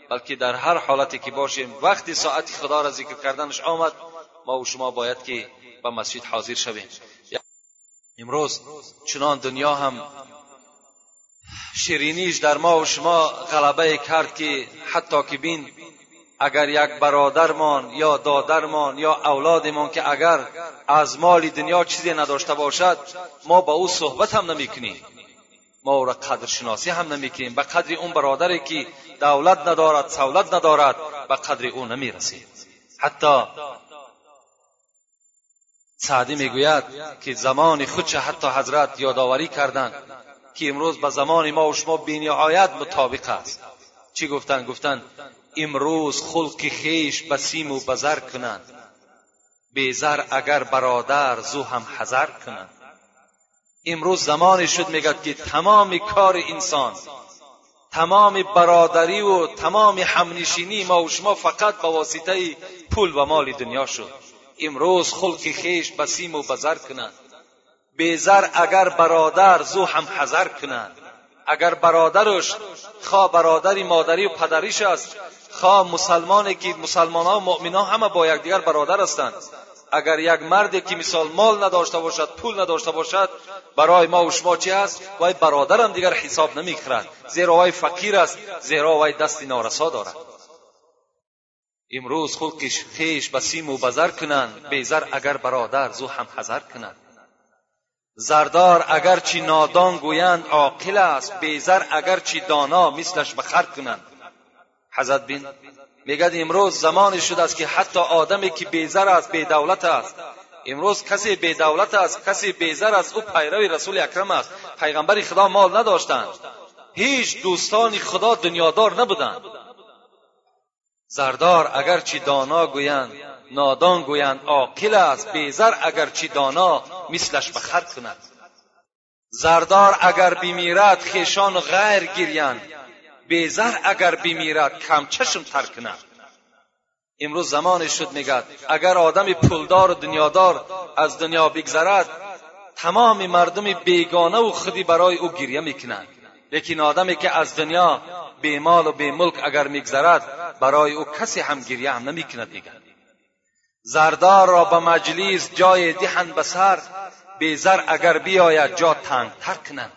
بلکه در هر حالتی که باشیم وقتی ساعت خدا را ذکر کردنش آمد ما و شما باید که به مسجد حاضر شویم. امروز چنان دنیا هم شیرینیش در ما و شما غلبه کرد که حتی که بین اگر یک برادرمان یا دادرمان یا اولادمان که اگر از مال دنیا چیزی نداشته باشد ما با او صحبت هم نمی‌کنیم. ما او را قدر شناسی هم نمی‌کنیم. به قدر اون برادری که دولت ندارد سولت ندارد به قدر او نمی‌رسیم حتی سعدی می‌گوید که زمان خودش حتی حضرت یادآوری کردند. که امروز به زمان ما و شما بینهایت مطابق است. چی گفتن؟ گفتن امروز خلق خیش بسیم و بزر کنند بیزر اگر برادر زو هم حذر کنند امروز زمانی شد میگد که تمام کار انسان تمام برادری و تمام همنشینی ما و شما فقط به واسطه پول و مال دنیا شد. امروز خلق خیش بسیم و بزر کنند بیزر اگر برادر زو هم حذر کنند. اگر برادرش خواه برادری مادری و پدریش است خواه مسلمانی که مسلمان و مؤمن همه با یکدیگر برادر هستند. اگر یک مردی که مثال مال نداشته باشد پول نداشته باشد برای ما و شما چی است؟ وای برادرم دیگر حساب نمی‌خورد زیرا وای فقیر است زیرا وای دستی نارسا دارد. امروز خلقش خیش به سیم و بزر کنند. بیزر اگر برادر زو هم حذر کنند. زردار اگرچی نادان گویند عاقل است. بیزر اگرچی دانا مثلش به کنند. حضرت بین میگد امروز زمانی شده است که حتی آدمی که بیزر است بیدولت است. امروز کسی بیدولت است کسی بیزر است. او پیروی رسول اکرم است. پیغمبر خدا مال نداشتند. هیچ دوستان خدا دنیادار نبودند. زردار اگرچی دانا گویند نادان گویند عاقل است بیزر اگرچی دانا مثلش به کند. زردار اگر بمیرد خیشان غیر گیریند بیزر اگر بمیرد کم چشم تر کند. امروز زمانی شد میگد اگر آدم پولدار و دنیادار از دنیا بگذرد تمام مردم بیگانه و خودی برای او گریه می‌کنند. لیکن آدمی که از دنیا بی مال و بی ملک اگر میگذرد برای او کسی هم گریه هم نمی‌کند دیگر. زردار را به مجلیس جای دهند به سر بیزر اگر بیاید جا تنگتر کنند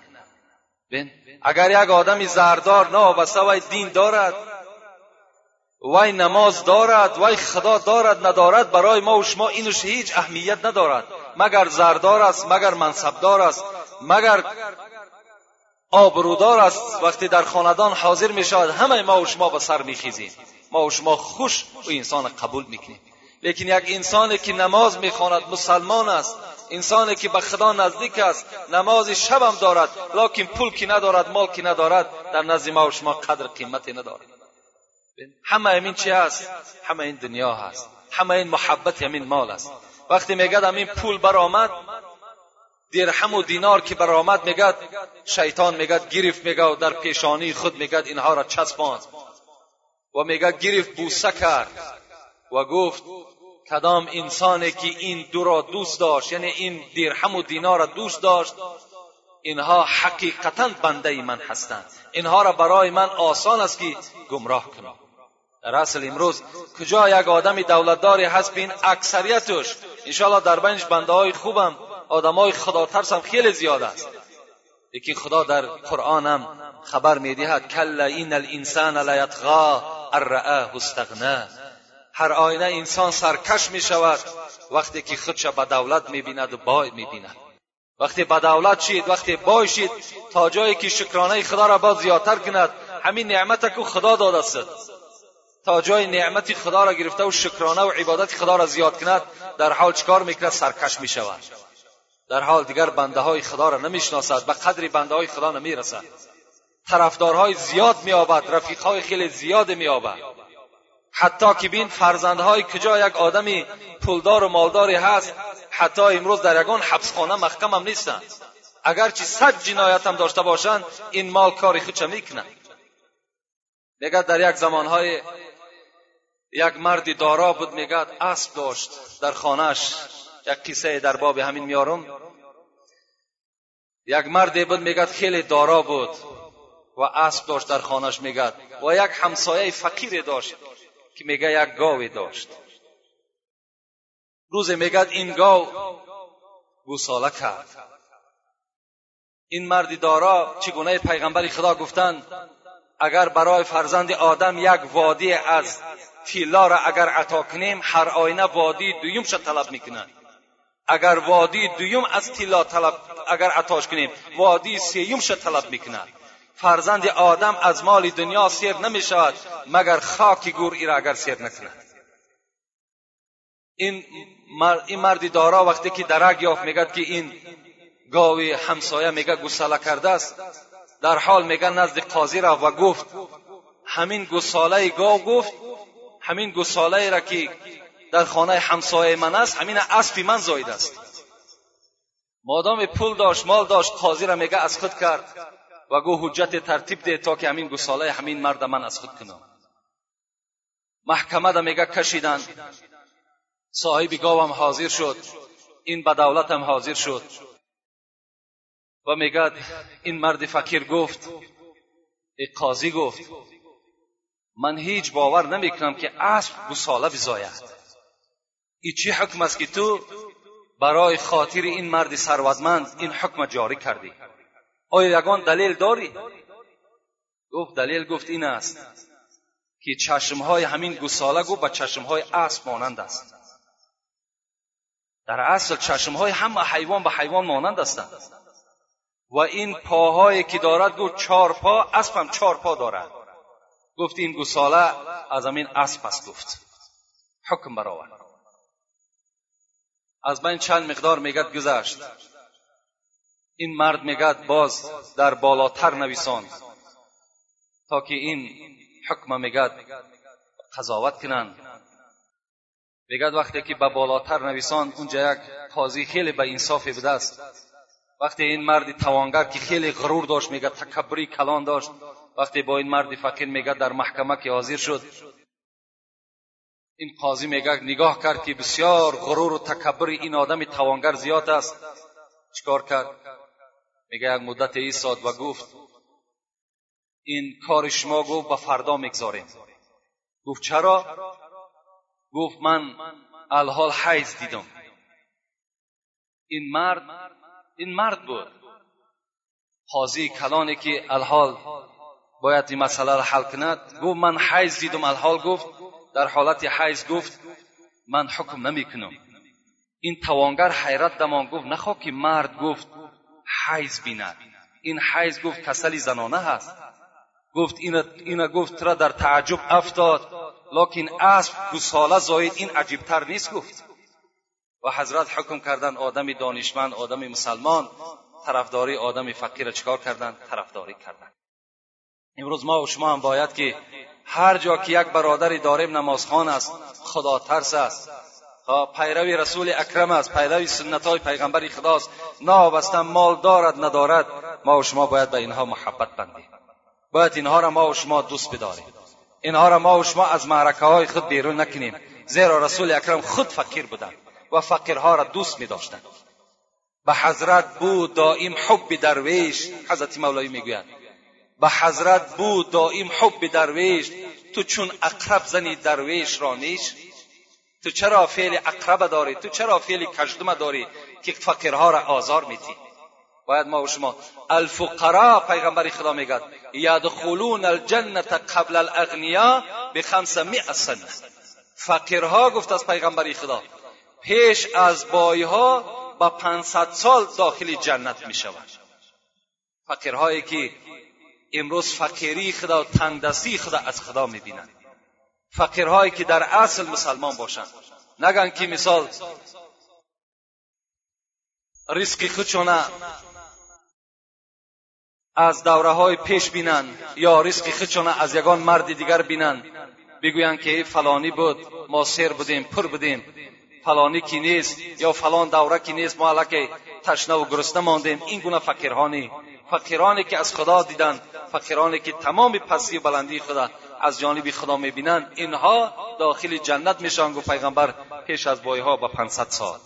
اگر یک آدمی زردار نه وی دین دارد وی نماز دارد وی خدا دارد ندارد برای ما و شما اینوش هیچ اهمیت ندارد. مگر زردار است مگر منصبدار است مگر آبرودار است. وقتی در خاندان حاضر می شود همه ما و شما به سر می خیزیم ما و شما خوش و انسان قبول می‌کنیم. لیکن یک انسانی که نماز می‌خواند مسلمان است انسانی که به خدا نزدیک است نماز شب هم دارد لکن پول که ندارد مال که ندارد در نزد ما و شما قدر قیمتی ندارد. همه این چی است همه این دنیا هست. همه این محبت همین مال است. وقتی میگد همین پول برآمد درهم و دینار که برآمد میگد شیطان میگد گرفت میگه در پیشانی خود میگد اینها را چسباند. و میگد گرفت بوسه کرد. و گفت کدام انسانی که این دو را دوست داشت یعنی این درهم و دینار را دوست داشت اینها حقیقتا بنده من هستند. اینها را برای من آسان است که گمراه کنم. در اصل امروز کجا یک آدمی دولتداری هست بین اکثریتش؟ انشاءالله در بینش بنده های خوبم آدم های خدا ترسم خیلی زیاد است. یکی خدا در قرآن هم خبر می‌دهد کلا این الانسان لیطغا ار استغنا هر آینه انسان سرکش می شود. وقتی که خودش به دولت می بیند و بای می بیند. وقتی به دولت شید وقتی بای شید تا جایی که شکرانه خدا را باز زیادتر کند. همین نعمت که خدا داده است. تا جای نعمت خدا را گرفته و شکرانه و عبادت خدا را زیاد کند در حال چکار می‌کند سرکش می شود. در حال دیگر بنده های خدا را نمی‌شناسد به قدری بنده های خدا نمی‌رسد طرفدارهای زیاد مییابد رفیقهای خیلی زیاد مییابد حتی که بین فرزندهای کجا یک آدمی پولدار و مالداری هست حتی امروز در یگان حبسخانه محکم هم نیستند اگرچه صد جنایت هم داشته باشند این مال کاری خودش می‌کنند میگد در یک زمانهای یک مردی دارا بود میگد اسب داشت در خانهش یک قصه در باب همین میارم. یک مردی بود میگد خیلی دارا بود و اسب داشت در خانهش میگد و یک همسایه فقیر داشت. که میگه یک گاوی داشت. روز میگد این گاو گوساله کرد. این مردی دارا چگونه پیغمبر خدا گفتند اگر برای فرزند آدم یک وادی از تیلا را اگر عطا کنیم هر آینه وادی دویم شد طلب می‌کنند اگر وادی دویم از تیلا طلب اگر عطاش کنیم وادی سیوم شد طلب می‌کنند فرزند آدم از مال دنیا سیر نمی شود مگر خاک گور ای را اگر سیر نکند. این این مردی دارا وقتی که درک یافت میگد که این گاوی همسایه میگه گساله کرده است. در حال میگه نزد قاضی را و گفت همین گساله گاو گفت همین گساله را که در خانه همسایه من است همین اسبی من زاید است. مادام پول داشت مال داشت قاضی را میگه از خود کرد. و گو حجت ترتیب ده تا که همین گساله همین مرد من از خود کنم. محکمه دا میگه کشیدن. صاحب گاوم حاضر شد. این به هم حاضر شد. و میگه این مرد فقیر گفت ای قاضی گفت من هیچ باور نمی‌کنم که اسب گساله بزاید. ای چی حکم است که تو برای خاطر این مرد ثروتمند این حکم جاری کردی؟ آیا یگان دلیل داری؟ گفت دلیل گفت این است که چشمهای همین گساله گفت به چشمهای اسب مانند است. در اصل چشمهای همه حیوان به حیوان مانند هستند. و این پاهایی که دارد گفت چهار پا اسب هم چهار پا دارد. گفت این گساله از همین اسب است گفت. حکم برآورد از بین چند مقدار میگد گذشت. این مرد میگد باز در بالاتر نویسان. تا که این حکم میگد قضاوت کنند. میگد وقتی که به بالاتر نویسان اونجا یک قاضی خیلی به انصافی بوده است. وقتی این مرد توانگر که خیلی غرور داشت میگه تکبری کلان داشت. وقتی با این مرد فقیر میگه در محکمه که حاضر شد. این قاضی میگه نگاه کرد که بسیار غرور و تکبر این آدم توانگر زیاد است. چیکار کرد؟ میگه یک مدت ایستاد و گفت این کار شما گفت به فردا می‌گذاریم. گفت چرا؟ گفت من الحال حیز دیدم. این مرد این مرد بود. قاضی کلانی که الحال باید این مسئله را حل کند گفت من حیز دیدم الحال گفت در حالت حیز گفت من حکم نمی کنم این توانگر حیرت دمان گفت نخواه که مرد گفت حیز بیند. این حیز گفت کسلی زنانه هست. گفت اینا گفت را در تعجب افتاد. لکن اسب گساله زاید. این عجیبتر نیست گفت. و حضرت حکم کردن آدم دانشمند آدم مسلمان طرفداری آدم فقیر چکار کردن؟ طرفداری کردن. امروز ما و شما هم باید که هر جا که یک برادری داریم نمازخان است خدا ترس است. پیروی رسول اکرم است پیروی سنت های پیغمبر خداست. نابسته مال دارد ندارد ما و شما باید به اینها محبت بندیم. باید اینها را ما و شما دوست بداریم. اینها را ما و شما از معرکه های خود بیرون نکنیم. زیرا رسول اکرم خود فقیر بودند و فقیرها را دوست می داشتند به حضرت بود دائم حب درویش حضرت مولایی می‌گوید. به حضرت بود دائم حب درویش تو چون اقرب زنی درویش را نیش؟ تو چرا فعل اقرب داری؟ تو چرا فعل کژدم داری که فقیرها را آزار میدی؟ باید ما و شما الفقراء پیغمبر خدا میگد یدخلون الجنه قبل الاغنیا به 500 سنه فقیرها گفت از پیغمبر خدا پیش از بایها با 500 سال داخل جنت می شود فقیرهایی که امروز فقیری خدا و تنگدستی خدا از خدا می بینند فقیرهایی که در اصل مسلمان باشند. نگن که مثال ریسک خودشونه از دوره های پیش بینند یا ریسک خودشونه از یگان مرد دیگر بینند بگویند که فلانی بود ما سیر بودیم پر بودیم. فلانی کی نیست یا فلان دوره کی نیست ما الکی تشنه و گرسنه ماندیم. این گونه فقیرانی. فقیرانی که از خدا دیدند فقیرانی که تمام پستی و بلندی خدا. از جانب خدا می‌بینند. اینها داخل جنت میشن گفت پیغمبر پیش از بایها با 500 سال.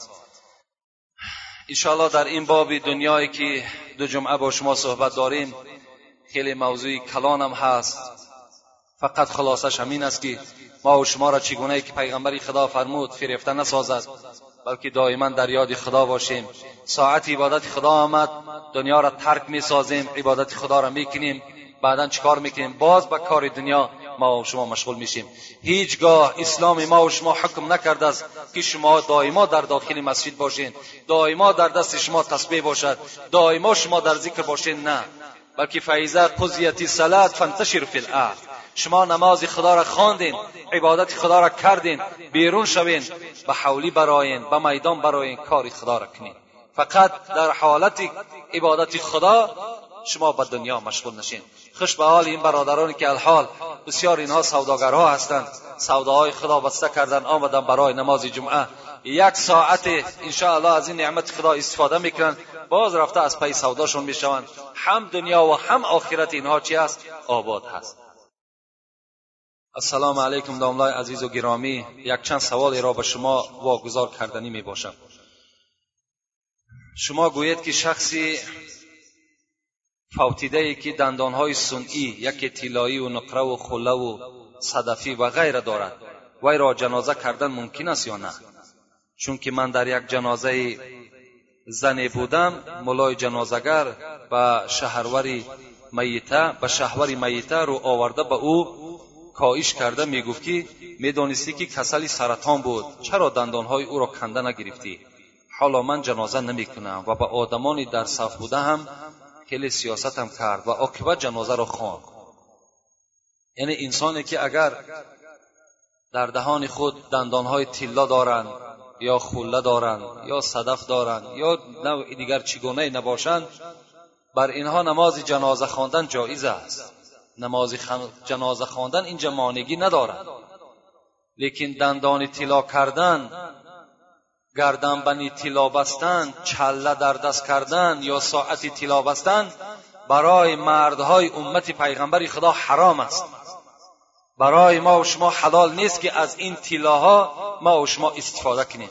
انشاءالله در این باب دنیایی که دو جمعه با شما صحبت داریم خیلی موضوع کلان هم هست. فقط خلاصش همین است که ما و شما را چگونه که پیغمبری خدا فرمود فریفته نسازد بلکه دائما در یاد خدا باشیم. ساعت عبادت خدا آمد دنیا را ترک می سازیم عبادت خدا را می‌کنیم بعدا چیکار می‌کنیم؟ باز به کار دنیا ما و شما مشغول میشیم. هیچگاه اسلام ما و شما حکم نکرده است که شما دائما در داخل مسجد باشین. دائما در دست شما تسبیح باشد. دائما شما در ذکر باشین. نه. بلکه فیضا قضیت صلات فانتشر فی الارض. شما نماز خدا را خواندین عبادت خدا را کردین بیرون شوین به حولی براین به میدان براین کار خدا را کنین. فقط در حالت عبادت خدا شما به دنیا مشغول نشین. خوش به حال این برادرانی که الحال بسیار اینها سوداگرها هستند. سوداهای خدا بسته کردن آمدن برای نماز جمعه. یک ساعت انشاءالله از این نعمت خدا استفاده می‌کنند باز رفته از پی سوداشون می‌شوند. هم دنیا و هم آخرت اینها چی است آباد هست. السلام علیکم داملای عزیز و گرامی. یک چند سوالی را به شما واگذار کردنی می باشم شما گویید که شخصی فوتیده که دندانهای سنئی یکی طلایی و نقره و خله و صدفی و غیره دارد وی را جنازه کردن ممکن است یا نه؟ چون که من در یک جنازه زنی بودم مولای جنازگر به شهروری میته به شهوری میته رو آورده به او کاهش کرده می‌گفتی می‌دانستی که کسلی سرطان بود. چرا دندانهای او را کنده نگرفتی؟ حالا من جنازه نمی کنم و به آدمانی در صف بوده هم خیلی سیاستم کرد و عاقبت جنازه را خواند. یعنی انسانی که اگر در دهان خود دندانهای تیلا دارند یا خوله دارند یا صدف دارند یا دیگر چگونه نباشند بر اینها نماز جنازه خواندن جایز است. نماز جنازه خواندن این جمانگی ندارد. لیکن دندان طلا کردن گردنبنی طلا بستن چله در دست کردن یا ساعتی طلا بستن برای مردهای امت پیغمبر خدا حرام است. برای ما و شما حلال نیست که از این طلاها ما و شما استفاده کنیم.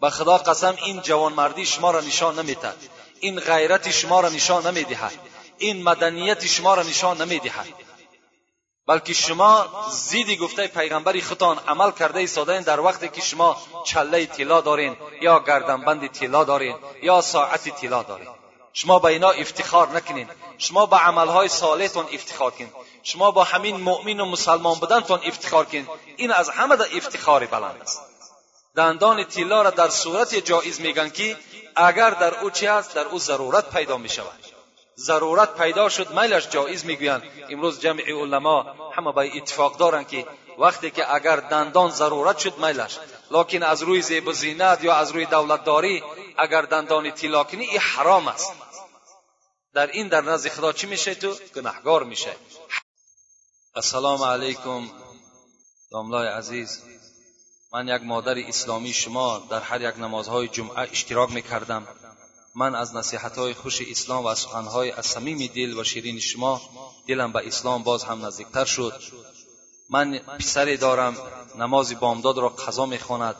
به خدا قسم این جوانمردی شما را نشان نمی‌دهد. این غیرت شما را نشان نمی‌دهد. این مدنیت شما را نشان نمی‌دهد. بلکه شما زیدی گفته پیغمبری خودتان عمل کرده ایستادین در وقتی که شما چله طلا دارین یا گردنبند طلا دارین یا ساعت طلا دارین. شما به اینا افتخار نکنین. شما به عملهای صالحتان افتخار کنین شما با همین مؤمن و مسلمان بودنتان افتخار کنین این از همه در افتخار بلند است. دندان طلا را در صورت جایز میگن که اگر در او چی است در او ضرورت پیدا می شود ضرورت پیدا شد میلش جایز می‌گویند امروز جمع علما همه به اتفاق دارند که وقتی که اگر دندان ضرورت شد میلش لکن از روی زیب و زینت یا از روی دولتداری اگر دندان طلا کنی این حرام است در این در نزد خدا چی میشه تو گناهگار میشه السلام علیکم داملای عزیز من یک مادر اسلامی شما در هر یک نمازهای جمعه اشتراک می‌کردم من از نصیحتهای خوش اسلام و سخنهای از صمیم دل و شیرین شما دلم به اسلام باز هم نزدیکتر شد. من پسری دارم نماز بامداد را قضا می‌خواند.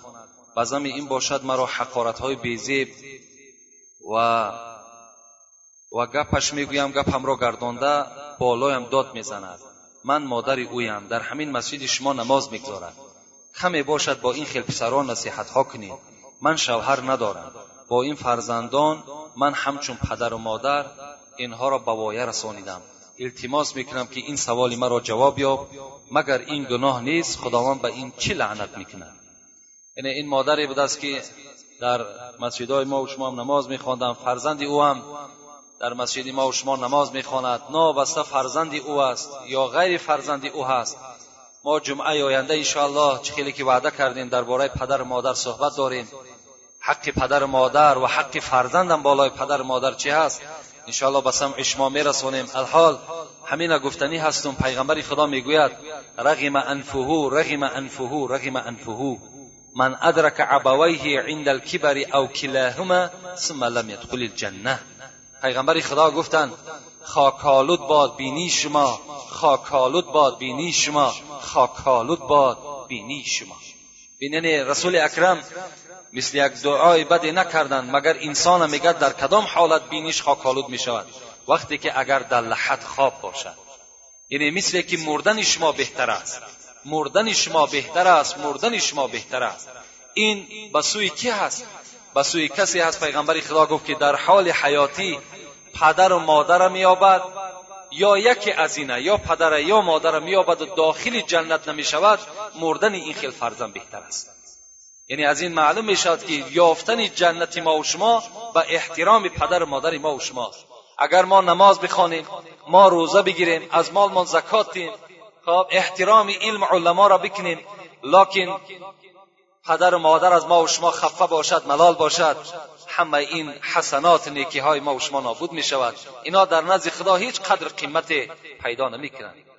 بزم این باشد مرا حقارتهای بیزیب و و گپش می‌گویم گپم را گردانده بالایم داد می‌زند. من مادر اویم در همین مسجد شما نماز می‌گذارد کمی باشد با این خیل پسران نصیحتها کنید. من شوهر ندارم. با این فرزندان من همچون پدر و مادر اینها را به وایه رسانیدم. التماس می‌کنم که این سوال مرا جواب یاب مگر این گناه نیست خداوند به این چی لعنت می‌کند؟ یعنی این مادری بود است که در مسجدهای ما و شما هم نماز میخواندم. فرزند او هم در مسجد ما و شما نماز می‌خواند. نابسته فرزند او است یا غیر فرزند او هست. ما جمعه آینده انشاءالله چه خیلی که وعده کردیم درباره پدر و مادر صحبت داریم. حق پدر مادر و حق فرزندم بالای پدر مادر چی هست؟ انشاءالله به سمع شما میرسونیم. الحال همین گفتنی هستم. پیغمبر خدا می‌گوید رغم انفه رغم انفه رغم انفه من ادرک عبویه عند الكبر او کلاهما ثم لم يدخل الجنه پیغمبر خدا گفتند خاکالود باد بینی شما خاکالود باد بینی شما خاکالود باد بینی شما. بیننی رسول اکرم مثل یک دعای بدی نکردند مگر انسان میگد در کدام حالت بینیش خاکالود می شود وقتی که اگر در لحد خواب باشد. یعنی مثل که مردن شما بهتر است. مردن شما بهتر است مردن شما بهتر است. این به سوی کی هست؟ به سوی کسی هست پیغمبر خدا گفت که در حال حیاتی پدر و مادر مییابد یا یکی از اینه یا پدر یا مادر مییابد و داخل جنت نمی شود مردن این خیل فرزند بهتر است. یعنی از این معلوم می شود که یافتن جنت ما و شما به احترام پدر و مادر ما و شما. اگر ما نماز بخوانیم ما روزه بگیریم از مالمان زکات دیم خب احترام علم علما را بکنیم. لکن پدر و مادر از ما و شما خفه باشد ملال باشد. همه این حسنات نیکی های ما و شما نابود می شود اینا در نزد خدا هیچ قدر قیمت پیدا نمی کنند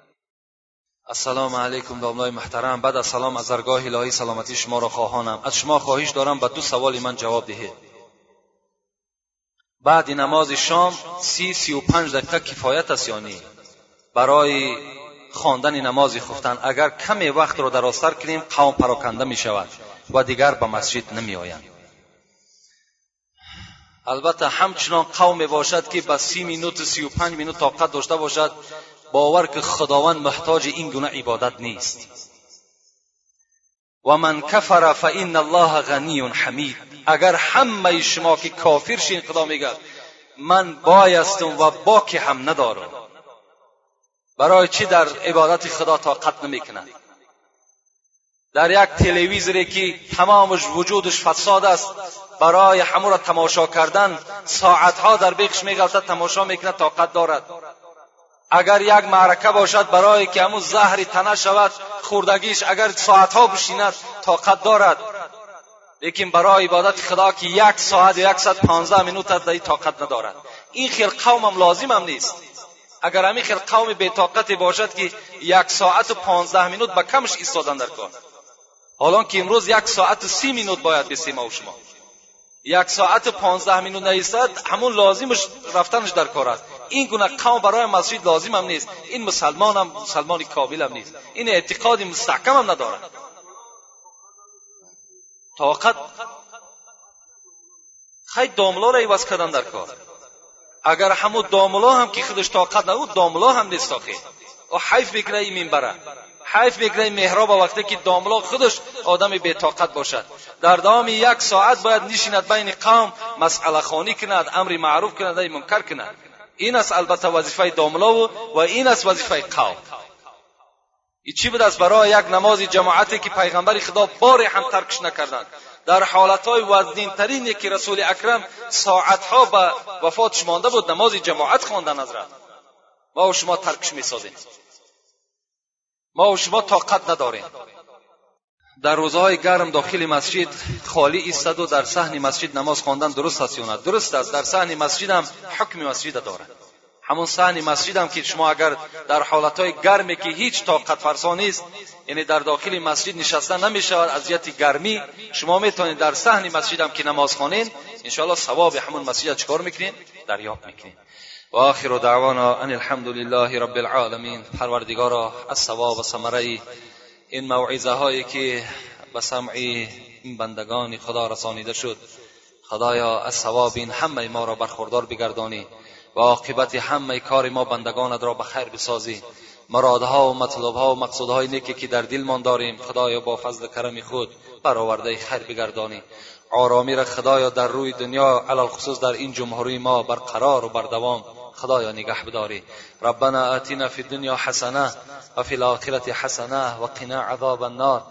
السلام علیکم داملای محترم بعد از سلام از درگاه الهی سلامتی شما را خواهانم از شما خواهش دارم به دو سوال من جواب دهید بعد نماز شام سی سی و پنج دقیقه کفایت است یا برای خواندن نماز خفتن اگر کمی وقت را درازتر کنیم قوم پراکنده می شود و دیگر به مسجد نمی آیند البته همچنان قوم باشد که به سی مینوت سی و پنج مینوت طاقت داشته باشد باور که خداوند محتاج این گونه عبادت نیست. و من کفر فان الله غنی حمید. اگر همه شما که کافر شین خدا میگه من بایستم و باکی هم ندارم. برای چی در عبادت خدا طاقت نمی‌کنند در یک تلویزیونی که تمامش وجودش فساد است برای همو را تماشا کردن ساعتها در بیخش میگلتد تماشا می‌کند طاقت دارد. اگر یک معرکه باشد برای که همون زهری تنه شود خوردگیش اگر ساعتها بشیند طاقت دارد. لیکن برای عبادت خدا که یک ساعت و یکصد پانزده منوت است طاقت ندارد. این خیل قوم هم لازم هم نیست. اگر همین خیل قوم بیطاقتی باشد که یک ساعت و پانزده منوت به کمش ایستادن در کار. حالا که امروز یک ساعت و سی منوت باید بسیم و شما. یک ساعت و پانزده منوت نیستد همون لازمش رفتنش در کار است. این گونه قوم برای مسجد لازم هم نیست. این مسلمان هم مسلمان کامل هم نیست. این اعتقاد مستحکم هم ندارد طاقت خیلی داملا را عوض کردن در کار. اگر همو داملا هم که خودش طاقت نبود داملا هم نیست آخه. و حیف بگیره این منبره. حیف بگیره این محراب وقتی که داملا خودش آدم طاقت باشد. در دام یک ساعت باید نشیند بین قوم مسئله خانی کند امر معروف کند ای منکر کند. این است البته وظیفه داملا و و این است وظیفه قوم. ای چی بود است برای یک نماز جماعتی که پیغمبر خدا باری هم ترکش نکردند. در حالتهای وزنین ترین که رسول اکرم ساعتها به وفاتش مانده بود نماز جماعت خواندن حضرت. ما و شما ترکش می‌سازیم. ما و شما طاقت نداریم. در روزهای گرم داخل مسجد خالی ایستد و در صحن مسجد نماز خواندن درست است یا درست است. در صحن مسجد هم حکم مسجد دارد همون صحن مسجد هم که شما اگر در حالتهای گرمی که هیچ طاقت فرسا نیست یعنی در داخل مسجد نشستن نمی‌شود اذیت گرمی شما می‌تونید در صحن مسجد هم که نماز خوانین انشاءالله ثواب همون مسجد چکار می‌کنین؟ دریافت می‌کنین. و آخر دعوانا ان الحمد لله رب العالمین. پروردگارا از ثواب و ثمره این موعظه هایی که به سمع این بندگان خدا رسانیده شد. خدایا از ثواب این همه ما را برخوردار بگردانی و عاقبت همه کار ما بندگانت را به خیر بسازی. مرادها و مطلبها و مقصودهای نیکی که در دلمان داریم خدایا با فضل کرم خود برآورده خیر بگردانی. آرامی را خدایا در روی دنیا علال خصوص در این جمهوری ما برقرار و بردوام. خدایا نگه ربنا آتنا فی الدنیا حسنة و فی الآخرة حسنة و قنا عذاب النار.